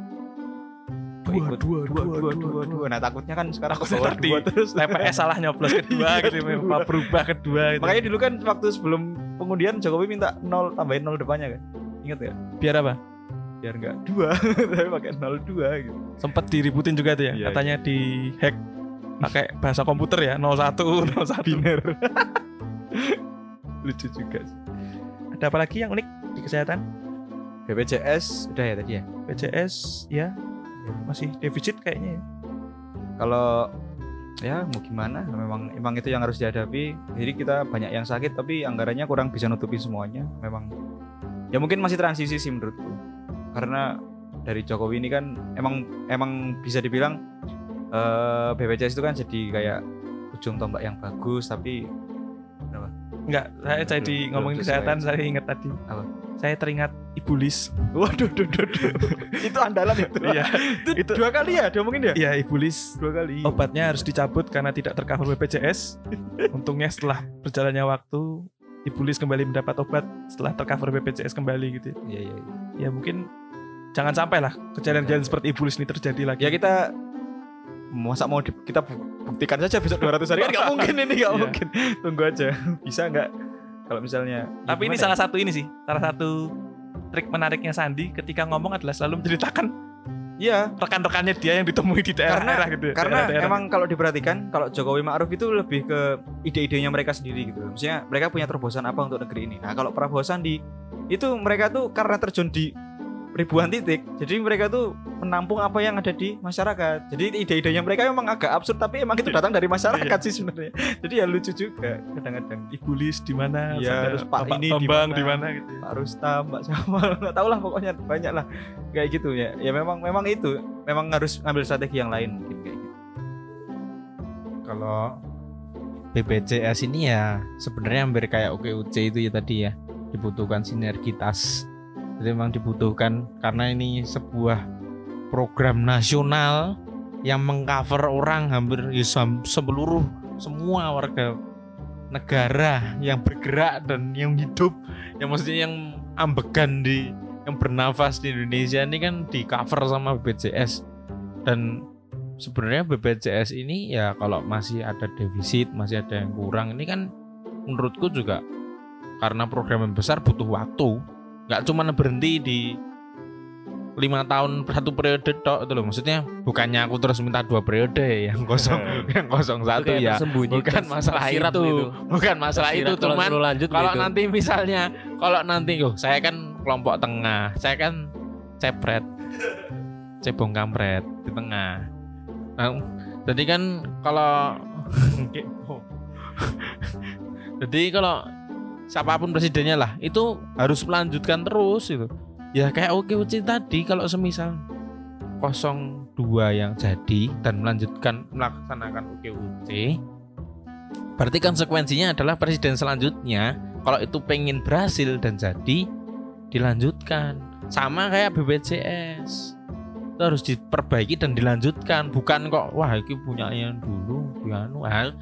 Speaker 3: Dua,
Speaker 4: ikut
Speaker 3: dua,
Speaker 4: dua,
Speaker 3: dua,
Speaker 4: dua,
Speaker 3: dua,
Speaker 4: dua,
Speaker 3: dua.
Speaker 4: dua. nah takutnya kan sekarang bawah
Speaker 3: tadi
Speaker 4: dua terus
Speaker 3: TPS salah nyoblos kedua gitu, apa berubah kedua gitu.
Speaker 4: makanya dulu kan waktu sebelum pengundian Jokowi minta nol tambahin nol depannya kan ingat ya
Speaker 3: biar apa?
Speaker 4: biar nggak dua tapi pakai nol dua gitu
Speaker 3: Sempat diributin juga tuh ya.
Speaker 4: Iya,
Speaker 3: Katanya di hack pakai bahasa komputer ya 01 01.
Speaker 4: biner lucu juga sih.
Speaker 3: Ada apa lagi yang unik di kesehatan?
Speaker 4: BPJS udah ya tadi ya
Speaker 3: BCS ya masih defisit kayaknya ya.
Speaker 4: kalau ya mau gimana memang emang itu yang harus dihadapi jadi kita banyak yang sakit tapi anggarannya kurang bisa nutupi semuanya memang ya mungkin masih transisi sih menurutku karena dari Jokowi ini kan emang emang bisa dibilang eh, BPJS itu kan jadi kayak ujung tombak yang bagus tapi
Speaker 3: Enggak, saya jadi ngomongin kesehatan saya ingat tadi.
Speaker 4: Apa?
Speaker 3: Saya teringat Ibu Lis.
Speaker 4: waduh duh, duh, duh. itu andalan itu
Speaker 3: Iya,
Speaker 4: itu,
Speaker 3: itu-
Speaker 4: dua kali ya diomongin ya
Speaker 3: iya Ibu Lis.
Speaker 4: dua kali
Speaker 3: Obatnya harus dicabut karena tidak tercover BPJS. Untungnya setelah berjalannya waktu Ibu Lis kembali mendapat obat setelah tercover BPJS kembali gitu.
Speaker 4: iya iya iya.
Speaker 3: Ya mungkin jangan sampai lah kejadian-kejadian seperti Ibu Lis ini terjadi lagi.
Speaker 4: ya kita masa mau di- kita bu- buktikan saja besok 200 hari kan nggak mungkin ini nggak
Speaker 3: Iya.
Speaker 4: mungkin tunggu aja bisa nggak kalau misalnya ya
Speaker 3: Tapi ini
Speaker 4: gimana
Speaker 3: salah satu ini sih, salah satu trik menariknya Sandi ketika ngomong adalah selalu menceritakan
Speaker 4: ya? Iya
Speaker 3: rekan-rekannya dia yang ditemui di daerah-daerah gitu. ya,
Speaker 4: karena
Speaker 3: daerah-daerah.
Speaker 4: emang kalau diperhatikan kalau Jokowi Ma'ruf itu lebih ke ide-idenya mereka sendiri gitu maksudnya mereka punya terobosan apa untuk negeri ini nah kalau Prabowo Sandi itu mereka tuh karena terjun di ribuan titik jadi mereka tuh menampung apa yang ada di masyarakat jadi ide-idenya mereka memang agak absurd tapi emang itu datang dari masyarakat
Speaker 3: Iya.
Speaker 4: sih sebenarnya jadi ya lucu juga kadang-kadang
Speaker 3: Ibu Lis di mana,
Speaker 4: Iya,
Speaker 3: sampai
Speaker 4: terus Pak ini di
Speaker 3: Bambang
Speaker 4: mana.
Speaker 3: di mana gitu. ya.
Speaker 4: Pak Rustam, Pak Jamal, nggak tahu lah pokoknya banyak lah kayak gitu ya. Ya memang memang itu, memang harus ngambil strategi yang lain mungkin kayak gitu.
Speaker 1: Kalau BPJS ini ya sebenarnya hampir kayak OKUC itu ya tadi ya dibutuhkan sinergitas. Jadi memang dibutuhkan karena ini sebuah program nasional yang mengcover orang hampir ya, seluruh semua warga negara yang bergerak dan yang hidup yang maksudnya yang ambegan di yang bernafas di Indonesia ini kan di cover sama BPJS dan sebenarnya BPJS ini ya kalau masih ada defisit masih ada yang kurang ini kan menurutku juga karena program yang besar butuh waktu nggak cuma berhenti di lima tahun satu periode tok itu loh. Maksudnya bukannya aku terus minta dua periode yang kosong yang kosong
Speaker 2: Itu
Speaker 1: satu ya.
Speaker 2: tersembunyi,
Speaker 1: bukan masalah itu.
Speaker 2: gitu.
Speaker 1: bukan masalah itu cuman kalau
Speaker 2: gitu.
Speaker 1: nanti misalnya kalau nanti yo saya kan kelompok tengah saya kan cepret cebong kampret di tengah. Nah, jadi kan kalau jadi kalau siapa pun presidennya lah itu harus melanjutkan terus itu ya kayak oke Uci tadi kalau semisal 02 yang jadi dan melanjutkan melaksanakan OKUC berarti konsekuensinya adalah presiden selanjutnya kalau itu pengen berhasil dan jadi dilanjutkan. Sama kayak BPJS itu harus diperbaiki dan dilanjutkan. Bukan kok wah ini punya yang dulu ah,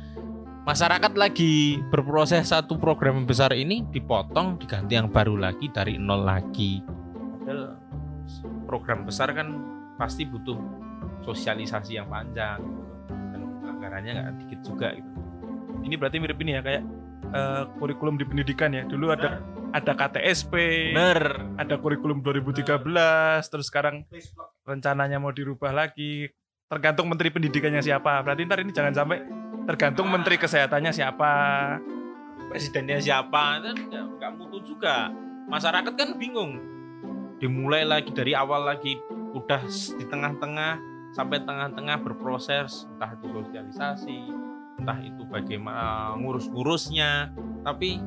Speaker 1: masyarakat lagi berproses satu program besar ini dipotong diganti yang baru lagi dari nol lagi padahal program besar kan pasti butuh sosialisasi yang panjang gitu. dan anggarannya nggak dikit juga gitu
Speaker 3: Ini berarti mirip ini ya kayak eh, kurikulum di pendidikan ya. Dulu ada ada KTSP,
Speaker 1: bener
Speaker 3: ada kurikulum 2013, terus sekarang rencananya mau dirubah lagi. Tergantung menteri pendidikannya siapa. Berarti ntar ini jangan sampai tergantung menteri kesehatannya siapa.
Speaker 1: presidennya siapa kan nggak nggak mutu juga. Masyarakat kan bingung. Dimulai lagi dari awal lagi udah di tengah-tengah sampai tengah-tengah berproses entah itu sosialisasi entah itu bagaimana ngurus-ngurusnya. Tapi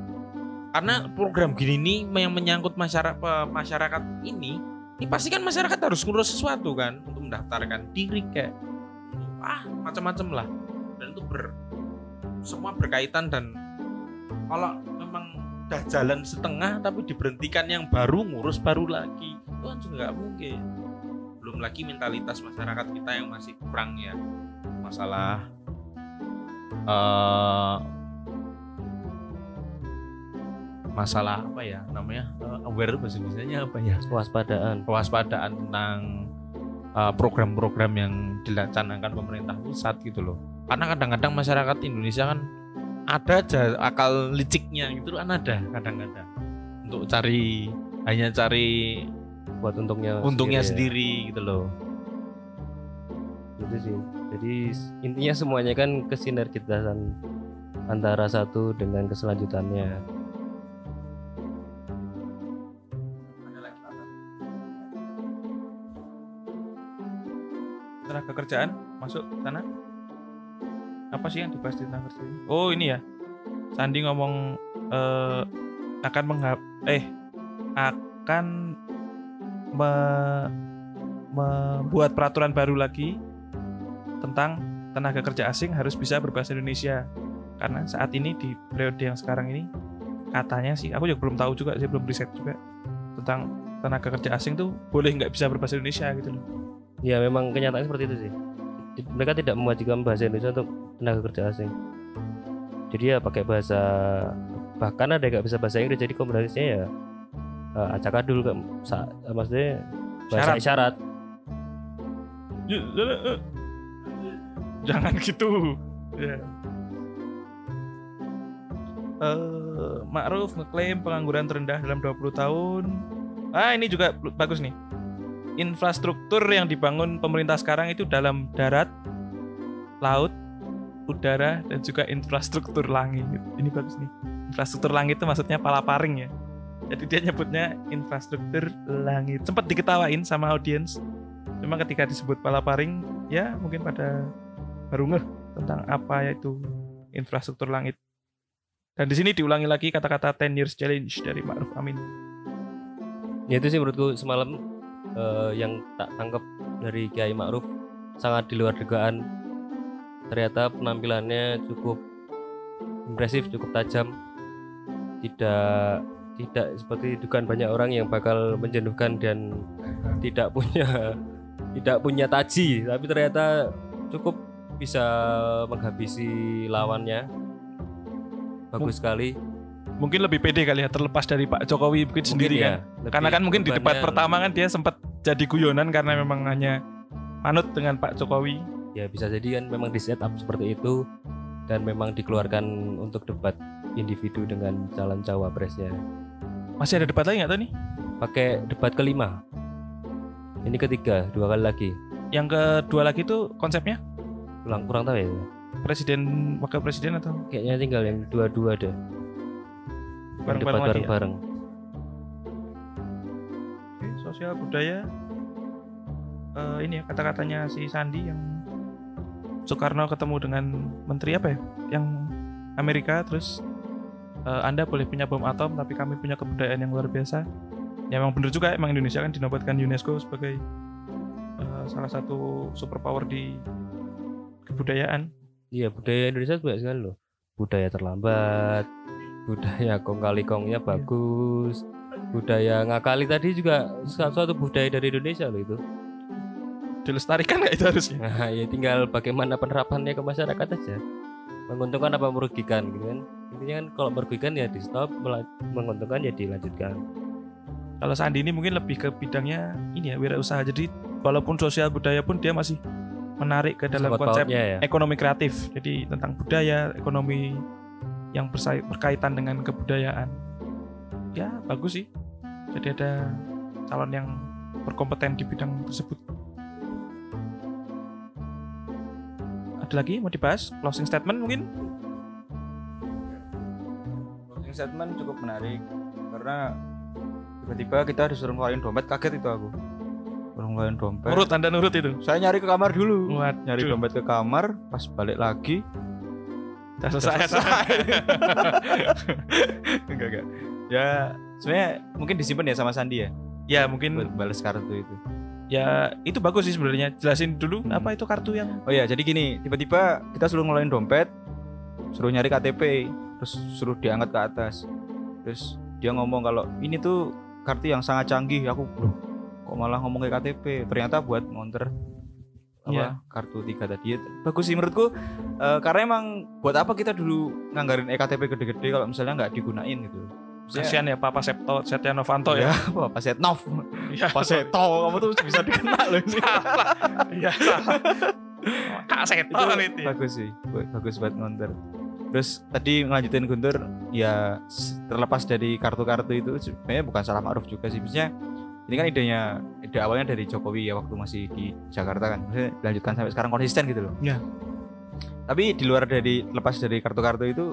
Speaker 1: karena program gini nih yang menyangkut masyarakat masyarakat ini ini pasti kan masyarakat harus ngurus sesuatu kan untuk mendaftarkan diri kayak ah macam-macam lah dan itu ber semua berkaitan dan kalau memang udah jalan setengah tapi diberhentikan yang baru ngurus baru lagi itu kan juga nggak mungkin belum lagi mentalitas masyarakat kita yang masih kurang ya masalah eh masalah apa ya namanya Eh, aware bahasa Indonesia apa ya
Speaker 2: Kewaspadaan.
Speaker 1: kewaspadaan tentang uh, program-program yang dilaksanakan pemerintah pusat gitu loh. Karena kadang-kadang masyarakat Indonesia kan ada aja akal liciknya gitu kan ada kadang-kadang untuk cari hanya cari
Speaker 2: buat untungnya
Speaker 1: untungnya
Speaker 2: ya.
Speaker 1: sendiri gitu loh.
Speaker 2: Gitu sih. Jadi intinya semuanya kan kesinergitasan antara satu dengan keselanjutannya.
Speaker 3: tenaga kerjaan masuk sana apa sih yang dibahas di kerja ini? oh ini ya Sandi ngomong eh, akan menghap eh akan me- membuat peraturan baru lagi tentang tenaga kerja asing harus bisa berbahasa Indonesia karena saat ini di periode yang sekarang ini katanya sih aku juga belum tahu juga sih belum riset juga tentang tenaga kerja asing tuh boleh nggak bisa berbahasa Indonesia gitu loh
Speaker 2: Ya memang kenyataannya seperti itu sih. Mereka tidak mewajibkan bahasa Indonesia untuk tenaga kerja asing. Jadi ya pakai bahasa bahkan ada yang nggak bisa bahasa Inggris jadi kombinasinya ya uh, acakadul kan sa- maksudnya bahasa
Speaker 3: Syarat.
Speaker 2: isyarat.
Speaker 3: Ya, ya, ya. Jangan gitu. Ya. Eh, Ma'ruf ngeklaim pengangguran terendah dalam 20 tahun. Ah, ini juga bagus nih. Infrastruktur yang dibangun pemerintah sekarang itu dalam darat, laut, udara, dan juga infrastruktur langit. Ini bagus nih. Infrastruktur langit itu maksudnya palaparing ya. Jadi dia nyebutnya infrastruktur langit. Sempat diketawain sama audiens. Cuma ketika disebut palaparing, ya mungkin pada baru ngeh tentang apa itu infrastruktur langit. Dan di sini diulangi lagi kata-kata 10 years challenge dari Ma'ruf Amin.
Speaker 2: Ya itu sih menurutku semalam eh, yang tak tangkap dari Kiai Ma'ruf sangat di luar dugaan. Ternyata penampilannya cukup impresif, cukup tajam. Tidak tidak seperti dugaan banyak orang yang bakal menjenuhkan dan tidak punya tidak punya taji, tapi ternyata cukup bisa menghabisi lawannya. Bagus sekali.
Speaker 3: Mungkin lebih pede kali ya terlepas dari Pak Jokowi mungkin sendiri
Speaker 2: Mungkin
Speaker 3: kan.
Speaker 2: ya, lebih
Speaker 3: Karena kan mungkin di debat pertama kan dia sempat jadi guyonan karena memang hanya manut dengan Pak Jokowi.
Speaker 2: ya bisa jadi kan memang di setup seperti itu dan memang dikeluarkan untuk debat individu dengan calon cawapresnya.
Speaker 3: Masih ada debat lagi nggak tuh nih?
Speaker 2: pakai debat kelima. Ini ketiga dua kali lagi.
Speaker 3: Yang kedua lagi tuh konsepnya?
Speaker 2: Kurang kurang tahu ya.
Speaker 3: Presiden wakil presiden atau?
Speaker 2: Kayaknya tinggal yang dua-dua deh
Speaker 3: Bareng-bareng lagi ya?
Speaker 2: bareng-bareng.
Speaker 3: Oke, sosial budaya. Eh, ini ya kata-katanya si Sandi yang Soekarno ketemu dengan menteri apa ya? Yang Amerika terus eh, Anda boleh punya bom atom tapi kami punya kebudayaan yang luar biasa. Ya emang bener juga emang Indonesia kan dinobatkan UNESCO sebagai eh, salah satu superpower di kebudayaan.
Speaker 2: Iya budaya Indonesia banyak sekali loh. Budaya terlambat budaya kong kali kongnya bagus. Budaya ngakali tadi juga suatu budaya dari Indonesia loh itu.
Speaker 3: Dilestarikan nggak itu harusnya?
Speaker 2: Nah, ya tinggal bagaimana penerapannya ke masyarakat aja. menguntungkan apa merugikan gitu kan. Intinya kan kalau merugikan ya di stop menguntungkan ya dilanjutkan.
Speaker 3: Kalau Sandi ini mungkin lebih ke bidangnya ini ya wirausaha. Jadi walaupun sosial budaya pun dia masih menarik ke dalam
Speaker 2: Sangkut
Speaker 3: konsep
Speaker 2: ya.
Speaker 3: ekonomi kreatif. Jadi tentang budaya, ekonomi yang berkaitan dengan kebudayaan. Ya bagus sih. Jadi ada calon yang berkompeten di bidang tersebut. Ada lagi mau dibahas closing statement mungkin?
Speaker 4: Closing statement cukup menarik karena tiba-tiba kita disuruh ngeluarin dompet kaget itu aku. Suruh ngeluarin dompet.
Speaker 3: Nurut Anda nurut itu.
Speaker 4: Saya nyari ke kamar dulu.
Speaker 3: Waduh.
Speaker 4: Nyari dompet ke kamar, pas balik lagi
Speaker 3: Udah selesai.
Speaker 4: selesai. enggak enggak. Ya sebenarnya mungkin disimpan ya sama Sandi ya
Speaker 3: ya mungkin
Speaker 4: buat balas kartu itu.
Speaker 3: ya itu bagus sih sebenarnya. Jelasin dulu
Speaker 4: Hmm.
Speaker 3: apa itu kartu yang
Speaker 4: Oh iya, jadi gini, tiba-tiba kita suruh ngeluarin dompet, suruh nyari KTP, terus suruh diangkat ke atas. Terus dia ngomong kalau ini tuh kartu yang sangat canggih. Aku, loh, kok malah ngomong kayak KTP? Ternyata buat ngonter apa
Speaker 3: Iya.
Speaker 4: kartu tiga tadi. Bagus sih menurutku, eh, karena emang buat apa kita dulu nganggarin ektp gede-gede kalau misalnya nggak digunain gitu.
Speaker 3: Kasihan ya Papa Septo Setia Novanto ya.
Speaker 4: apa Pak Setnov,
Speaker 3: Iya.
Speaker 4: Pak Seto, kamu tuh bisa dikenal loh ini.
Speaker 3: Iya salah. Kak Seto
Speaker 4: itu
Speaker 3: ya.
Speaker 4: bagus sih bagus buat ngonter terus tadi ngelanjutin Guntur ya terlepas dari kartu-kartu itu sebenarnya bukan salah Ma'ruf juga sih maksudnya ini kan idenya ide awalnya dari Jokowi ya waktu masih di Jakarta kan maksudnya dilanjutkan sampai sekarang konsisten gitu loh
Speaker 3: Ya.
Speaker 4: tapi di luar dari lepas dari kartu-kartu itu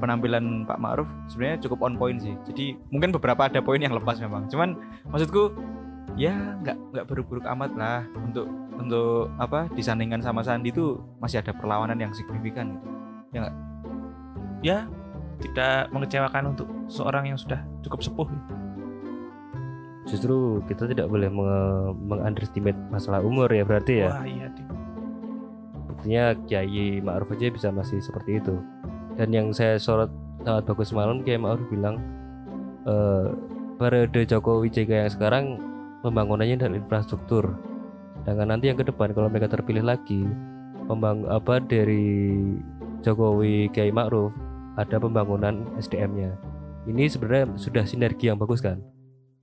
Speaker 4: penampilan Pak Ma'ruf sebenarnya cukup on point sih jadi mungkin beberapa ada poin yang lepas memang cuman maksudku ya nggak nggak buruk-buruk amat lah untuk untuk apa disandingkan sama Sandi itu masih ada perlawanan yang signifikan gitu.
Speaker 3: Ya tidak mengecewakan untuk seorang yang sudah cukup sepuh.
Speaker 2: Justru kita tidak boleh mengunderestimate masalah umur ya berarti ya
Speaker 3: Wah iya.
Speaker 2: Buktinya Kiai Ma'ruf aja bisa masih seperti itu. Dan yang saya sorot sangat bagus malam Kiai Ma'ruf bilang eh periode Jokowi JK yang sekarang pembangunannya dan infrastruktur. Sedangkan nanti yang ke depan kalau mereka terpilih lagi pembang apa dari Jokowi Kiai Ma'ruf ada pembangunan SDM-nya. Ini sebenarnya sudah sinergi yang bagus kan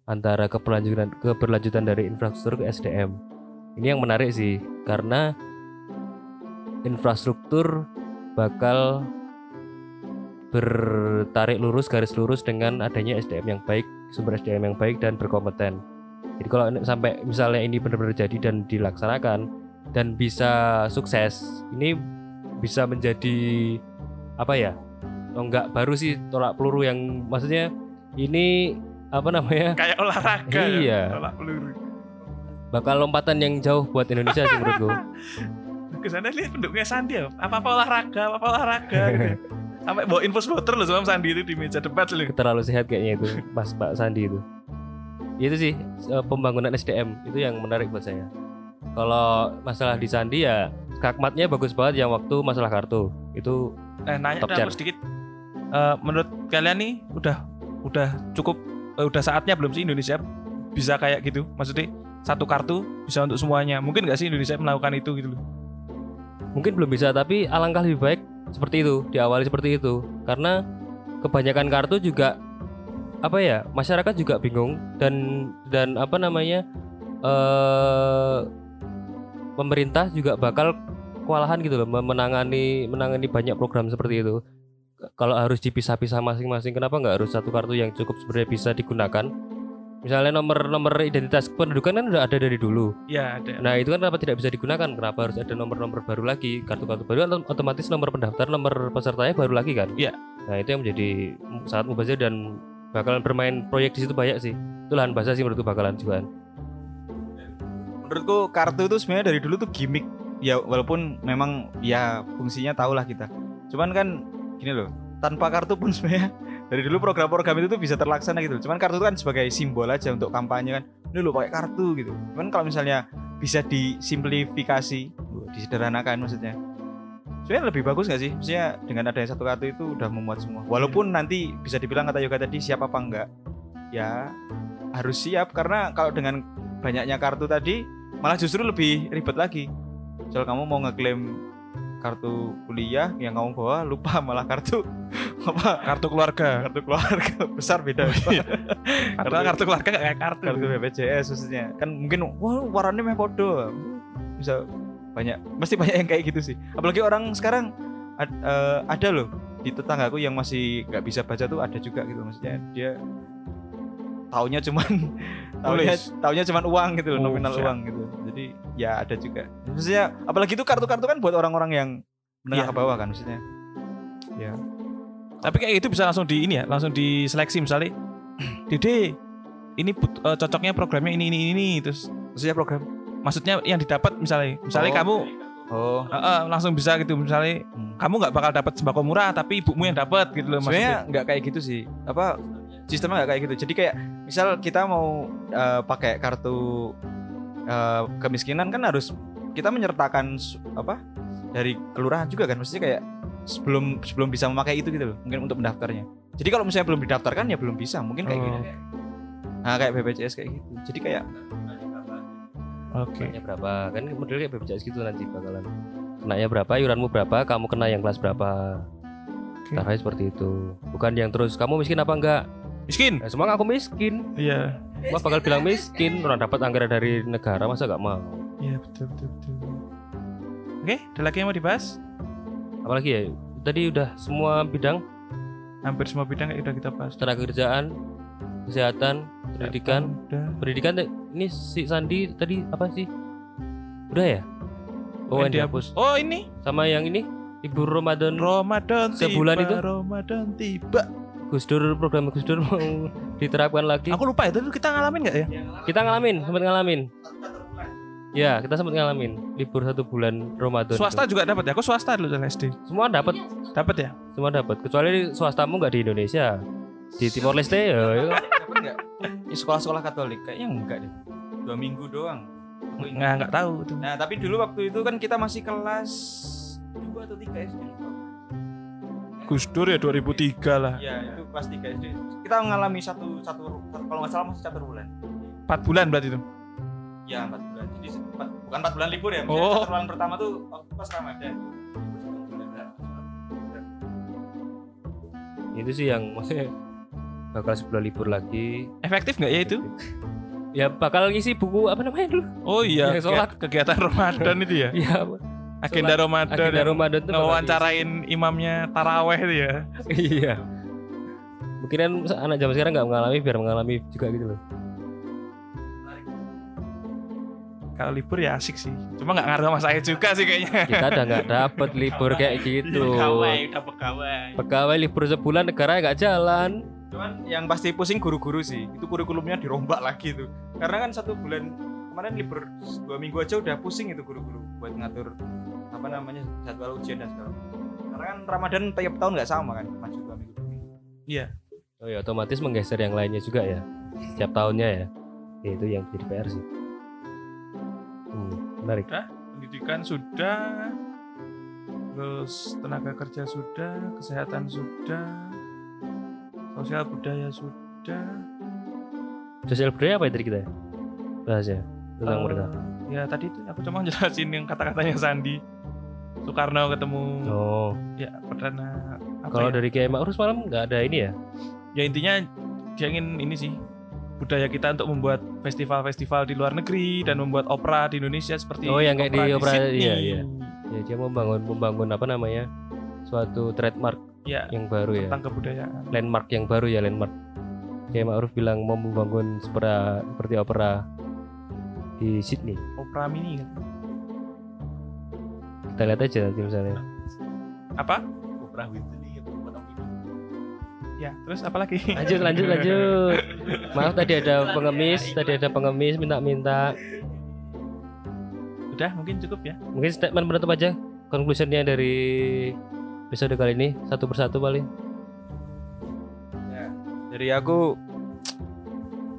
Speaker 2: antara keberlanjutan keberlanjutan dari infrastruktur ke SDM. Ini yang menarik sih karena infrastruktur bakal bertarik lurus garis lurus dengan adanya SDM yang baik, sumber SDM yang baik dan berkompeten. Jadi kalau sampai misalnya ini benar-benar jadi dan dilaksanakan dan bisa sukses, ini bisa menjadi apa ya? Tonggak baru sih tolak peluru yang maksudnya ini apa namanya?
Speaker 3: Kayak olahraga.
Speaker 2: Iya.
Speaker 3: Tolak peluru.
Speaker 2: bakal lompatan yang jauh buat Indonesia sih menurutku.
Speaker 3: Ke sana lihat pendukungnya Sandi ya. Apa apa olahraga, apa apa olahraga. gitu. Sampai bawa infus voter loh sama Sandi itu di meja debat loh.
Speaker 2: terlalu sehat kayaknya itu Mas Pak Sandi itu itu sih eh, pembangunan SDM itu yang menarik buat saya kalau masalah di Sandi ya skakmatnya bagus banget yang waktu masalah kartu itu
Speaker 3: Eh nanya
Speaker 2: Top
Speaker 3: sedikit. Eh, menurut kalian nih udah udah cukup udah saatnya belum sih Indonesia bisa kayak gitu? Maksudnya satu kartu bisa untuk semuanya. Mungkin nggak sih Indonesia melakukan itu gitu loh?
Speaker 2: mungkin belum bisa tapi alangkah lebih baik seperti itu diawali seperti itu karena kebanyakan kartu juga apa ya masyarakat juga bingung dan dan apa namanya eh pemerintah juga bakal kewalahan gitu loh menangani menangani banyak program seperti itu kalau harus dipisah-pisah masing-masing kenapa nggak harus satu kartu yang cukup sebenarnya bisa digunakan misalnya nomor nomor identitas pendudukan kan udah ada dari dulu
Speaker 3: Ya ada.
Speaker 2: Nah itu kan kenapa tidak bisa digunakan? Kenapa harus ada nomor-nomor baru lagi? Kartu-kartu baru kan otomatis nomor pendaftar, nomor pesertanya baru lagi kan?
Speaker 3: Iya.
Speaker 2: Nah itu yang menjadi sangat mubazir dan bakalan bermain proyek di situ banyak sih. Itu lahan basah sih menurutku bakalan juga.
Speaker 4: menurutku kartu itu sebenarnya dari dulu tuh gimmick ya walaupun memang ya fungsinya tahu lah kita cuman kan gini loh. Tanpa kartu pun sebenarnya dari dulu program-program itu tuh bisa terlaksana gitu. Cuman kartu itu kan sebagai simbol aja untuk kampanye kan. Ini lo pakai kartu gitu. Cuman kalau misalnya bisa disimplifikasi disederhanakan maksudnya. Sebenarnya lebih bagus nggak sih? Maksudnya dengan adanya satu kartu itu udah memuat semua. Walaupun nanti bisa dibilang kata yoga tadi siap apa enggak ya harus siap. Karena kalau dengan banyaknya kartu tadi malah justru lebih ribet lagi. Soal kamu mau ngeklaim kartu kuliah yang kamu bawa lupa malah kartu apa?
Speaker 3: Kartu keluarga.
Speaker 4: kartu keluarga. Besar beda.
Speaker 3: Kartu kartu keluarga gak kayak kartu.
Speaker 4: kartu BPJS khususnya. Kan mungkin wah warnanya meh podo. Bisa banyak mesti banyak yang kayak gitu sih. Apalagi orang sekarang ad- eh, ada loh di tetanggaku yang masih nggak bisa baca tuh ada juga gitu. Maksudnya dia taunya cuman taunya taunya cuman uang gitu loh
Speaker 3: Oh,
Speaker 4: nominal
Speaker 3: siap.
Speaker 4: uang gitu jadi ya ada juga maksudnya apalagi itu kartu-kartu kan buat orang-orang yang menengah
Speaker 3: Iya.
Speaker 4: ke bawah kan maksudnya ya
Speaker 3: Tapi kayak itu bisa langsung di ini ya, langsung diseleksi misalnya. Dede, ini but- eh, cocoknya programnya ini ini ini terus
Speaker 4: maksudnya program
Speaker 3: maksudnya yang didapat misalnya misalnya
Speaker 4: Oh.
Speaker 3: kamu
Speaker 4: oh
Speaker 3: eh, eh, langsung bisa gitu misalnya
Speaker 4: hmm.
Speaker 3: kamu nggak bakal dapat sembako murah tapi ibumu yang dapat gitu loh maksudnya
Speaker 4: nggak kayak gitu sih apa sistemnya nggak kayak gitu jadi kayak misal kita mau eh, pakai kartu eh, kemiskinan kan harus kita menyertakan apa dari kelurahan juga kan maksudnya kayak sebelum sebelum bisa memakai itu gitu loh mungkin untuk mendaftarnya jadi kalau misalnya belum didaftarkan ya belum bisa mungkin kayak
Speaker 3: Oh.
Speaker 4: gitu nah kayak BPJS kayak gitu jadi kayak
Speaker 3: oke
Speaker 2: Kenanya berapa? Kan model kayak BPJS gitu nanti bakalan. Kenanya berapa, iuranmu berapa, kamu kena yang kelas berapa. Tarifnya seperti itu. Bukan yang terus kamu miskin apa enggak?
Speaker 3: miskin
Speaker 2: Nah, semua aku miskin.
Speaker 3: iya
Speaker 2: Semua bakal bilang miskin. Orang dapat anggaran dari negara masa gak mau?
Speaker 3: iya betul betul betul oke ada lagi yang mau dibahas
Speaker 2: Apalagi ya? Tadi udah semua bidang
Speaker 3: hampir semua bidang kayak udah kita bahas
Speaker 2: tenaga kerjaan, kesehatan, pendidikan.
Speaker 3: udah
Speaker 2: Pendidikan te- ini si Sandi tadi apa sih? Udah ya? Oh,
Speaker 3: Yang
Speaker 2: yang dihapus.
Speaker 3: oh ini
Speaker 2: Sama yang ini libur Ramadan
Speaker 3: Ramadan
Speaker 2: Sebulan
Speaker 3: tiba,
Speaker 2: itu?
Speaker 3: Ramadan tiba
Speaker 2: Gus Dur program Gus Dur mau diterapkan lagi.
Speaker 3: aku lupa itu kita ngalamin nggak ya
Speaker 2: Kita ngalamin, sempat ngalamin. Ya, kita sempat ngalamin libur satu bulan Ramadan.
Speaker 3: swasta
Speaker 2: itu.
Speaker 3: juga dapat ya aku swasta dulu dari SD
Speaker 2: Semua dapat,
Speaker 3: dapat ya
Speaker 2: semua dapat. Kecuali swastamu nggak di Indonesia. Di Timor Leste ya. ya.
Speaker 4: di sekolah-sekolah Katolik kayaknya enggak deh dua minggu doang
Speaker 3: nggak nggak tahu tuh
Speaker 4: Nah, tapi dulu waktu itu kan kita masih kelas 2 atau 3 SD.
Speaker 3: Gus Dur ya 2003 lah
Speaker 4: Ya, itu kelas 3 SD. Kita mengalami satu satu, kalau nggak salah masih satu bulan.
Speaker 3: 4 bulan berarti itu
Speaker 4: Ya, 4 bulan. Jadi se- empat- bukan 4 bulan libur ya.
Speaker 3: Oh.
Speaker 4: Oh. Satu bulan pertama tuh waktu pas Ramadan.
Speaker 2: Itu sih yang maksudnya bakal sebulan libur lagi.
Speaker 3: efektif nggak ya itu
Speaker 2: Ya bakal ngisi buku apa namanya dulu?
Speaker 3: oh iya
Speaker 2: Yang sholat.
Speaker 3: kegiatan Ramadan itu ya
Speaker 2: Iya,
Speaker 3: agenda Ramadan
Speaker 2: agenda Ramadan tuh bakal
Speaker 3: ngewawancarain imamnya taraweh itu ya.
Speaker 2: Iya. Mungkin kan anak zaman sekarang nggak mengalami biar mengalami juga gitu loh.
Speaker 3: kalau libur ya asik sih cuma nggak ngaruh sama saya juga sih kayaknya
Speaker 2: Kita udah nggak dapet libur kayak gitu.
Speaker 3: udah pegawai
Speaker 2: Pegawai libur sebulan negara nggak jalan.
Speaker 4: Cuman yang pasti pusing guru-guru sih. Itu kurikulumnya dirombak lagi tuh. Karena kan satu bulan kemarin libur dua minggu aja udah pusing itu guru-guru buat ngatur apa namanya jadwal ujian dan segala macam. Karena kan Ramadan tiap tahun nggak sama kan, maju dua minggu. dua minggu.
Speaker 2: Oh ya otomatis menggeser yang lainnya juga ya. Setiap tahunnya ya. Ya, itu yang jadi PR sih. Hmm, menarik.
Speaker 3: pendidikan sudah terus tenaga kerja sudah kesehatan sudah sosial budaya sudah
Speaker 2: Sosial budaya apa ya tadi kita ya? Bahasnya tentang
Speaker 3: Eh,
Speaker 2: mereka.
Speaker 3: ya tadi itu aku cuma jelasin yang kata-katanya Sandi Soekarno ketemu
Speaker 2: Oh,
Speaker 3: ya perdana
Speaker 2: kalau
Speaker 3: ya?
Speaker 2: dari Kiai Ma'ruf malam nggak ada ini ya?
Speaker 3: ya intinya dia ingin ini sih budaya kita untuk membuat festival-festival di luar negeri dan membuat opera di Indonesia seperti
Speaker 2: Oh, yang kayak di opera,
Speaker 3: Sydney.
Speaker 2: iya, iya. Ya dia membangun membangun apa namanya? Suatu trademark
Speaker 3: ya
Speaker 2: yang baru ya.
Speaker 3: tentang kebudayaan
Speaker 2: Landmark yang baru ya landmark. Kiai Ma'ruf bilang mau membangun seperti opera di Sydney.
Speaker 3: opera mini kan
Speaker 2: Kita lihat aja nanti misalnya.
Speaker 3: apa
Speaker 5: Oprah Winfrey itu
Speaker 3: ya terus apa lagi
Speaker 2: Lanjut lanjut lanjut. Maaf tadi ada pengemis, tadi ada pengemis minta-minta.
Speaker 3: udah mungkin cukup ya
Speaker 2: Mungkin statement penutup aja conclusionnya dari episode kali ini satu persatu paling.
Speaker 4: Dari aku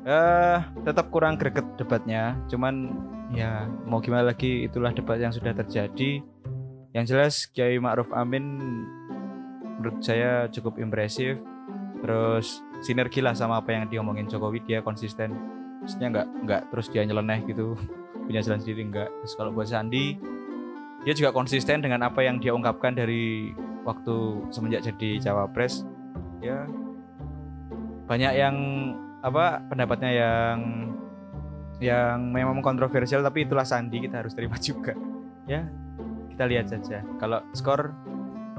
Speaker 4: eh tetap kurang greget debatnya. Cuman ya mau gimana lagi itulah debat yang sudah terjadi. Yang jelas Kiai Ma'ruf Amin menurut saya cukup impresif. Terus sinergi lah sama apa yang diomongin Jokowi dia konsisten. Maksudnya nggak nggak terus dia nyeleneh gitu punya jalan sendiri nggak. Terus kalau buat Sandi dia juga konsisten dengan apa yang dia ungkapkan dari waktu semenjak jadi cawapres ya banyak yang apa pendapatnya yang yang memang kontroversial tapi itulah Sandi kita harus terima juga ya kita lihat saja. Kalau skor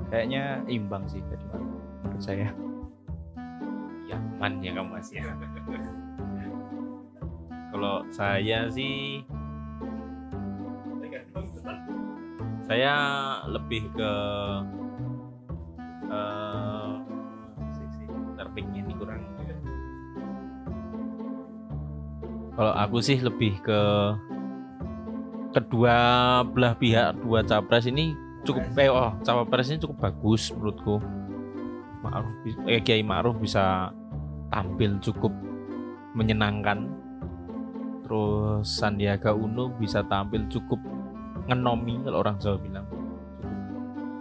Speaker 4: kayaknya imbang sih tadi menurut saya.
Speaker 1: Ya aman ya kamu masih ya. kalau saya sih saya lebih ke eh bentar, mic-nya ini kurang kalau aku sih lebih ke kedua belah pihak dua capres ini cukup eh, oh, cawapres ini cukup bagus menurutku. Ma'ruf eh, Kiai Ma'ruf bisa tampil cukup menyenangkan. Terus Sandiaga Uno bisa tampil cukup ngenomi kalau orang Jawa bilang. Cukup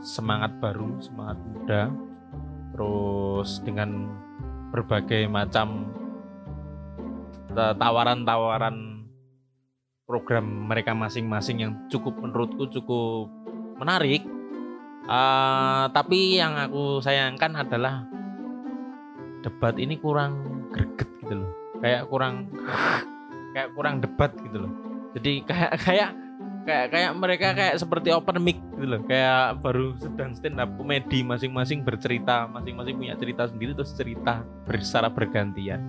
Speaker 1: semangat baru semangat muda. Terus dengan berbagai macam ta- tawaran-tawaran program mereka masing-masing yang cukup menurutku cukup menarik. Eh, tapi yang aku sayangkan adalah debat ini kurang greget gitu loh. Kayak kurang kayak kurang debat gitu loh. Jadi kayak kayak kayak kayak mereka kayak seperti open mic gitu loh. Kayak baru sedang stand up komedi masing-masing bercerita masing-masing punya cerita sendiri terus cerita secara bergantian.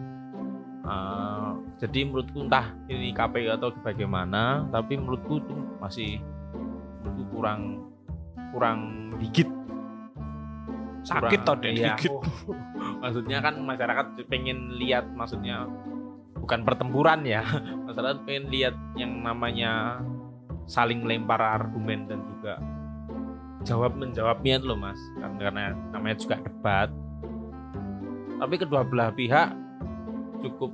Speaker 1: Eh, jadi menurutku entah ini KPU atau bagaimana tapi menurutku itu masih menurutku kurang kurang dikit.
Speaker 3: Sakit toh deh
Speaker 1: iya. maksudnya kan masyarakat pengen lihat maksudnya bukan pertempuran ya masyarakat pengen lihat yang namanya saling lempar argumen dan juga jawab menjawabnya itu loh mas. Kan- karena namanya juga debat. Tapi kedua belah pihak cukup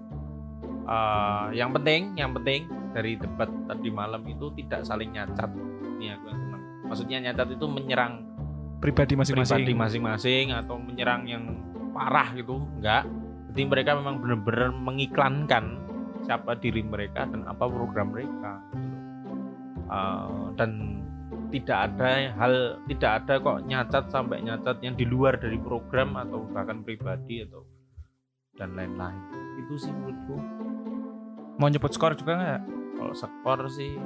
Speaker 1: eh, yang penting yang penting dari debat tadi malam itu tidak saling nyacat. Ini aku yang senang maksudnya nyacat itu menyerang
Speaker 3: Pribadi
Speaker 1: pribadi
Speaker 3: masing-masing.
Speaker 1: masing-masing atau menyerang yang parah gitu. Enggak. Jadi mereka memang benar-benar mengiklankan siapa diri mereka dan apa program mereka. Eh, dan tidak ada hal tidak ada kok nyacat sampai nyacat yang di luar dari program atau bahkan pribadi atau dan lain-lain. Itu sih menurutku
Speaker 3: Mau nyebut skor juga nggak?
Speaker 1: kalau skor sih.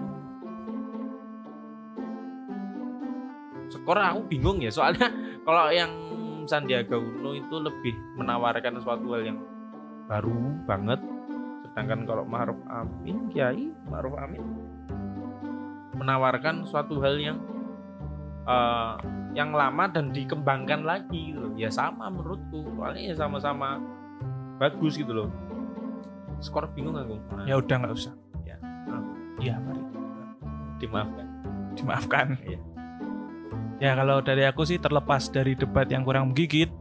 Speaker 1: Skor aku bingung ya soalnya kalau yang Sandiaga Uno itu lebih menawarkan suatu hal yang baru banget. Sedangkan kalau Ma'ruf Amin Kiai Ma'ruf Amin menawarkan suatu hal yang eh, yang lama dan dikembangkan lagi gitu ya sama menurutku soalnya ya sama-sama bagus gitu loh skor bingung aku
Speaker 3: Ya udah nggak usah.
Speaker 1: Ya.
Speaker 3: Iya, mari
Speaker 1: dimaafkan
Speaker 3: dimaafkan.
Speaker 1: Iya.
Speaker 3: Ya kalau dari aku sih terlepas dari debat yang kurang menggigit,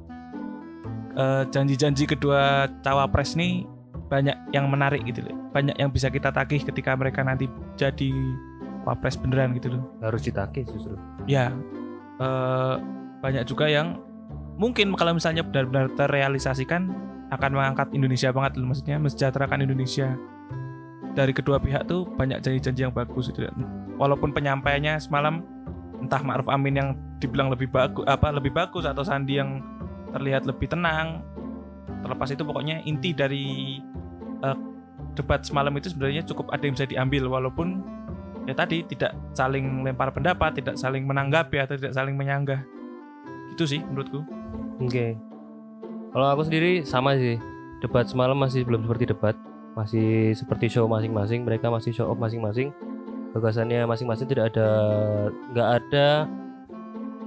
Speaker 3: eh, janji-janji kedua cawapres nih banyak yang menarik gitu loh. Banyak yang bisa kita tagih ketika mereka nanti jadi wapres beneran gitu loh.
Speaker 2: harus ditagih justru
Speaker 3: Ya, eh, banyak juga yang mungkin kalau misalnya benar-benar terrealisasikan akan mengangkat Indonesia banget loh, maksudnya mensejahterakan Indonesia. Dari kedua pihak tuh banyak janji-janji yang bagus gitu. Walaupun penyampaiannya semalam entah Ma'ruf Amin yang dibilang lebih bagus apa lebih bagus atau Sandi yang terlihat lebih tenang. Terlepas itu pokoknya inti dari eh, debat semalam itu sebenarnya cukup ada yang bisa diambil walaupun ya tadi tidak saling lempar pendapat, tidak saling menanggapi atau tidak saling menyanggah. Itu sih menurutku.
Speaker 2: Oke. Kalau aku sendiri sama sih. Debat semalam masih belum seperti debat, masih seperti show masing-masing. Mereka masih show off masing-masing. Gagasannya masing-masing tidak ada, nggak ada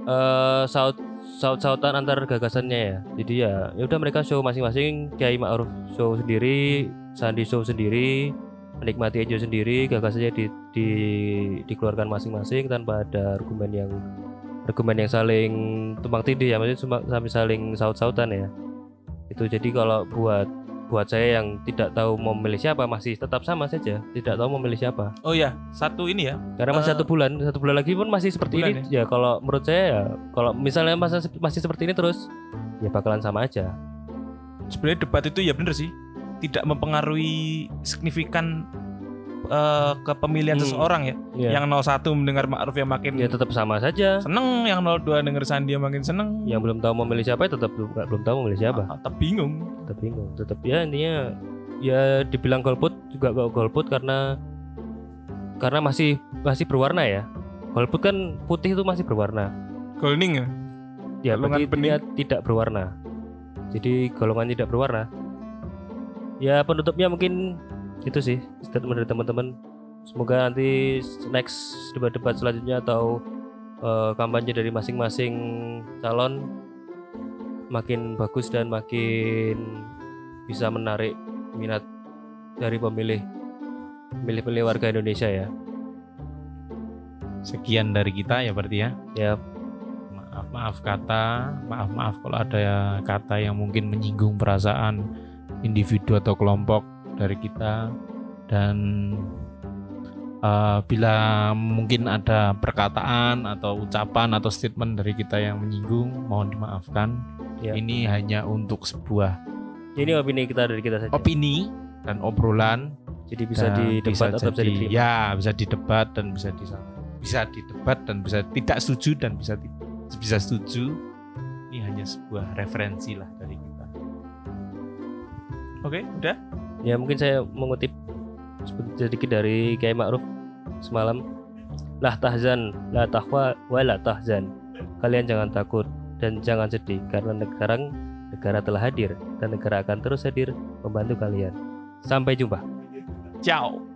Speaker 2: eh saut saut sautan antar gagasannya ya. Jadi ya, ya udah mereka show masing-masing. Kiai Ma'ruf show sendiri, Sandi show sendiri, menikmati aja sendiri. Gagasannya di, di dikeluarkan masing-masing tanpa ada argumen yang argumen yang saling tumpang tindih ya maksudnya cuma sampai saling saut-sautan ya. Itu jadi kalau buat buat saya yang tidak tahu mau memilih siapa masih tetap sama saja tidak tahu mau memilih siapa.
Speaker 3: Oh ya, satu ini ya.
Speaker 2: karena masih
Speaker 3: Eh,
Speaker 2: satu bulan satu bulan lagi pun masih seperti ini. ya? Kalau menurut saya ya kalau misalnya masa masih seperti ini terus ya bakalan sama aja.
Speaker 3: Sebenarnya debat itu ya bener sih, tidak mempengaruhi signifikan eh, kepemilihan
Speaker 2: Hmm.
Speaker 3: seseorang ya.
Speaker 2: ya,
Speaker 3: Yang 01 mendengar Ma'ruf yang makin
Speaker 2: ya tetap sama saja
Speaker 3: seneng, yang 02 denger Sandi yang makin seneng.
Speaker 2: yang belum tahu mau milih siapa ya tetap belum belum tahu mau milih siapa
Speaker 3: Ah, tetap bingung.
Speaker 2: tetap bingung tetap ya intinya ya dibilang golput juga gak golput karena karena masih masih berwarna ya golput kan putih itu masih berwarna
Speaker 3: Golning ya.
Speaker 2: ya
Speaker 3: Golongan
Speaker 2: dia tidak berwarna jadi golongan tidak berwarna ya penutupnya mungkin itu sih statement dari teman-teman. Semoga nanti next debat-debat selanjutnya atau eh, kampanye dari masing-masing calon makin bagus dan makin bisa menarik minat dari pemilih pemilih-pemilih warga Indonesia ya.
Speaker 1: Sekian dari kita ya berarti ya.
Speaker 2: ya.
Speaker 1: Maaf maaf kata, maaf maaf kalau ada kata yang mungkin menyinggung perasaan individu atau kelompok dari kita dan eh, bila mungkin ada perkataan atau ucapan atau statement dari kita yang menyinggung mohon dimaafkan.
Speaker 2: Ya.
Speaker 1: Ini hanya untuk sebuah
Speaker 2: ini opini kita dari kita saja
Speaker 1: opini dan obrolan
Speaker 2: jadi bisa didebat atau bisa diterima
Speaker 1: ya bisa didebat dan bisa di bisa didebat dan bisa tidak setuju dan bisa bisa setuju ini hanya sebuah referensi lah dari kita
Speaker 3: Oke, udah.
Speaker 2: Ya mungkin saya mengutip sedikit dari Kiai Ma'ruf semalam. Lah tahzan, la tahwa, wa la tahzan. Kalian jangan takut dan jangan sedih karena sekarang negara telah hadir dan negara akan terus hadir membantu kalian. Sampai jumpa.
Speaker 3: Ciao.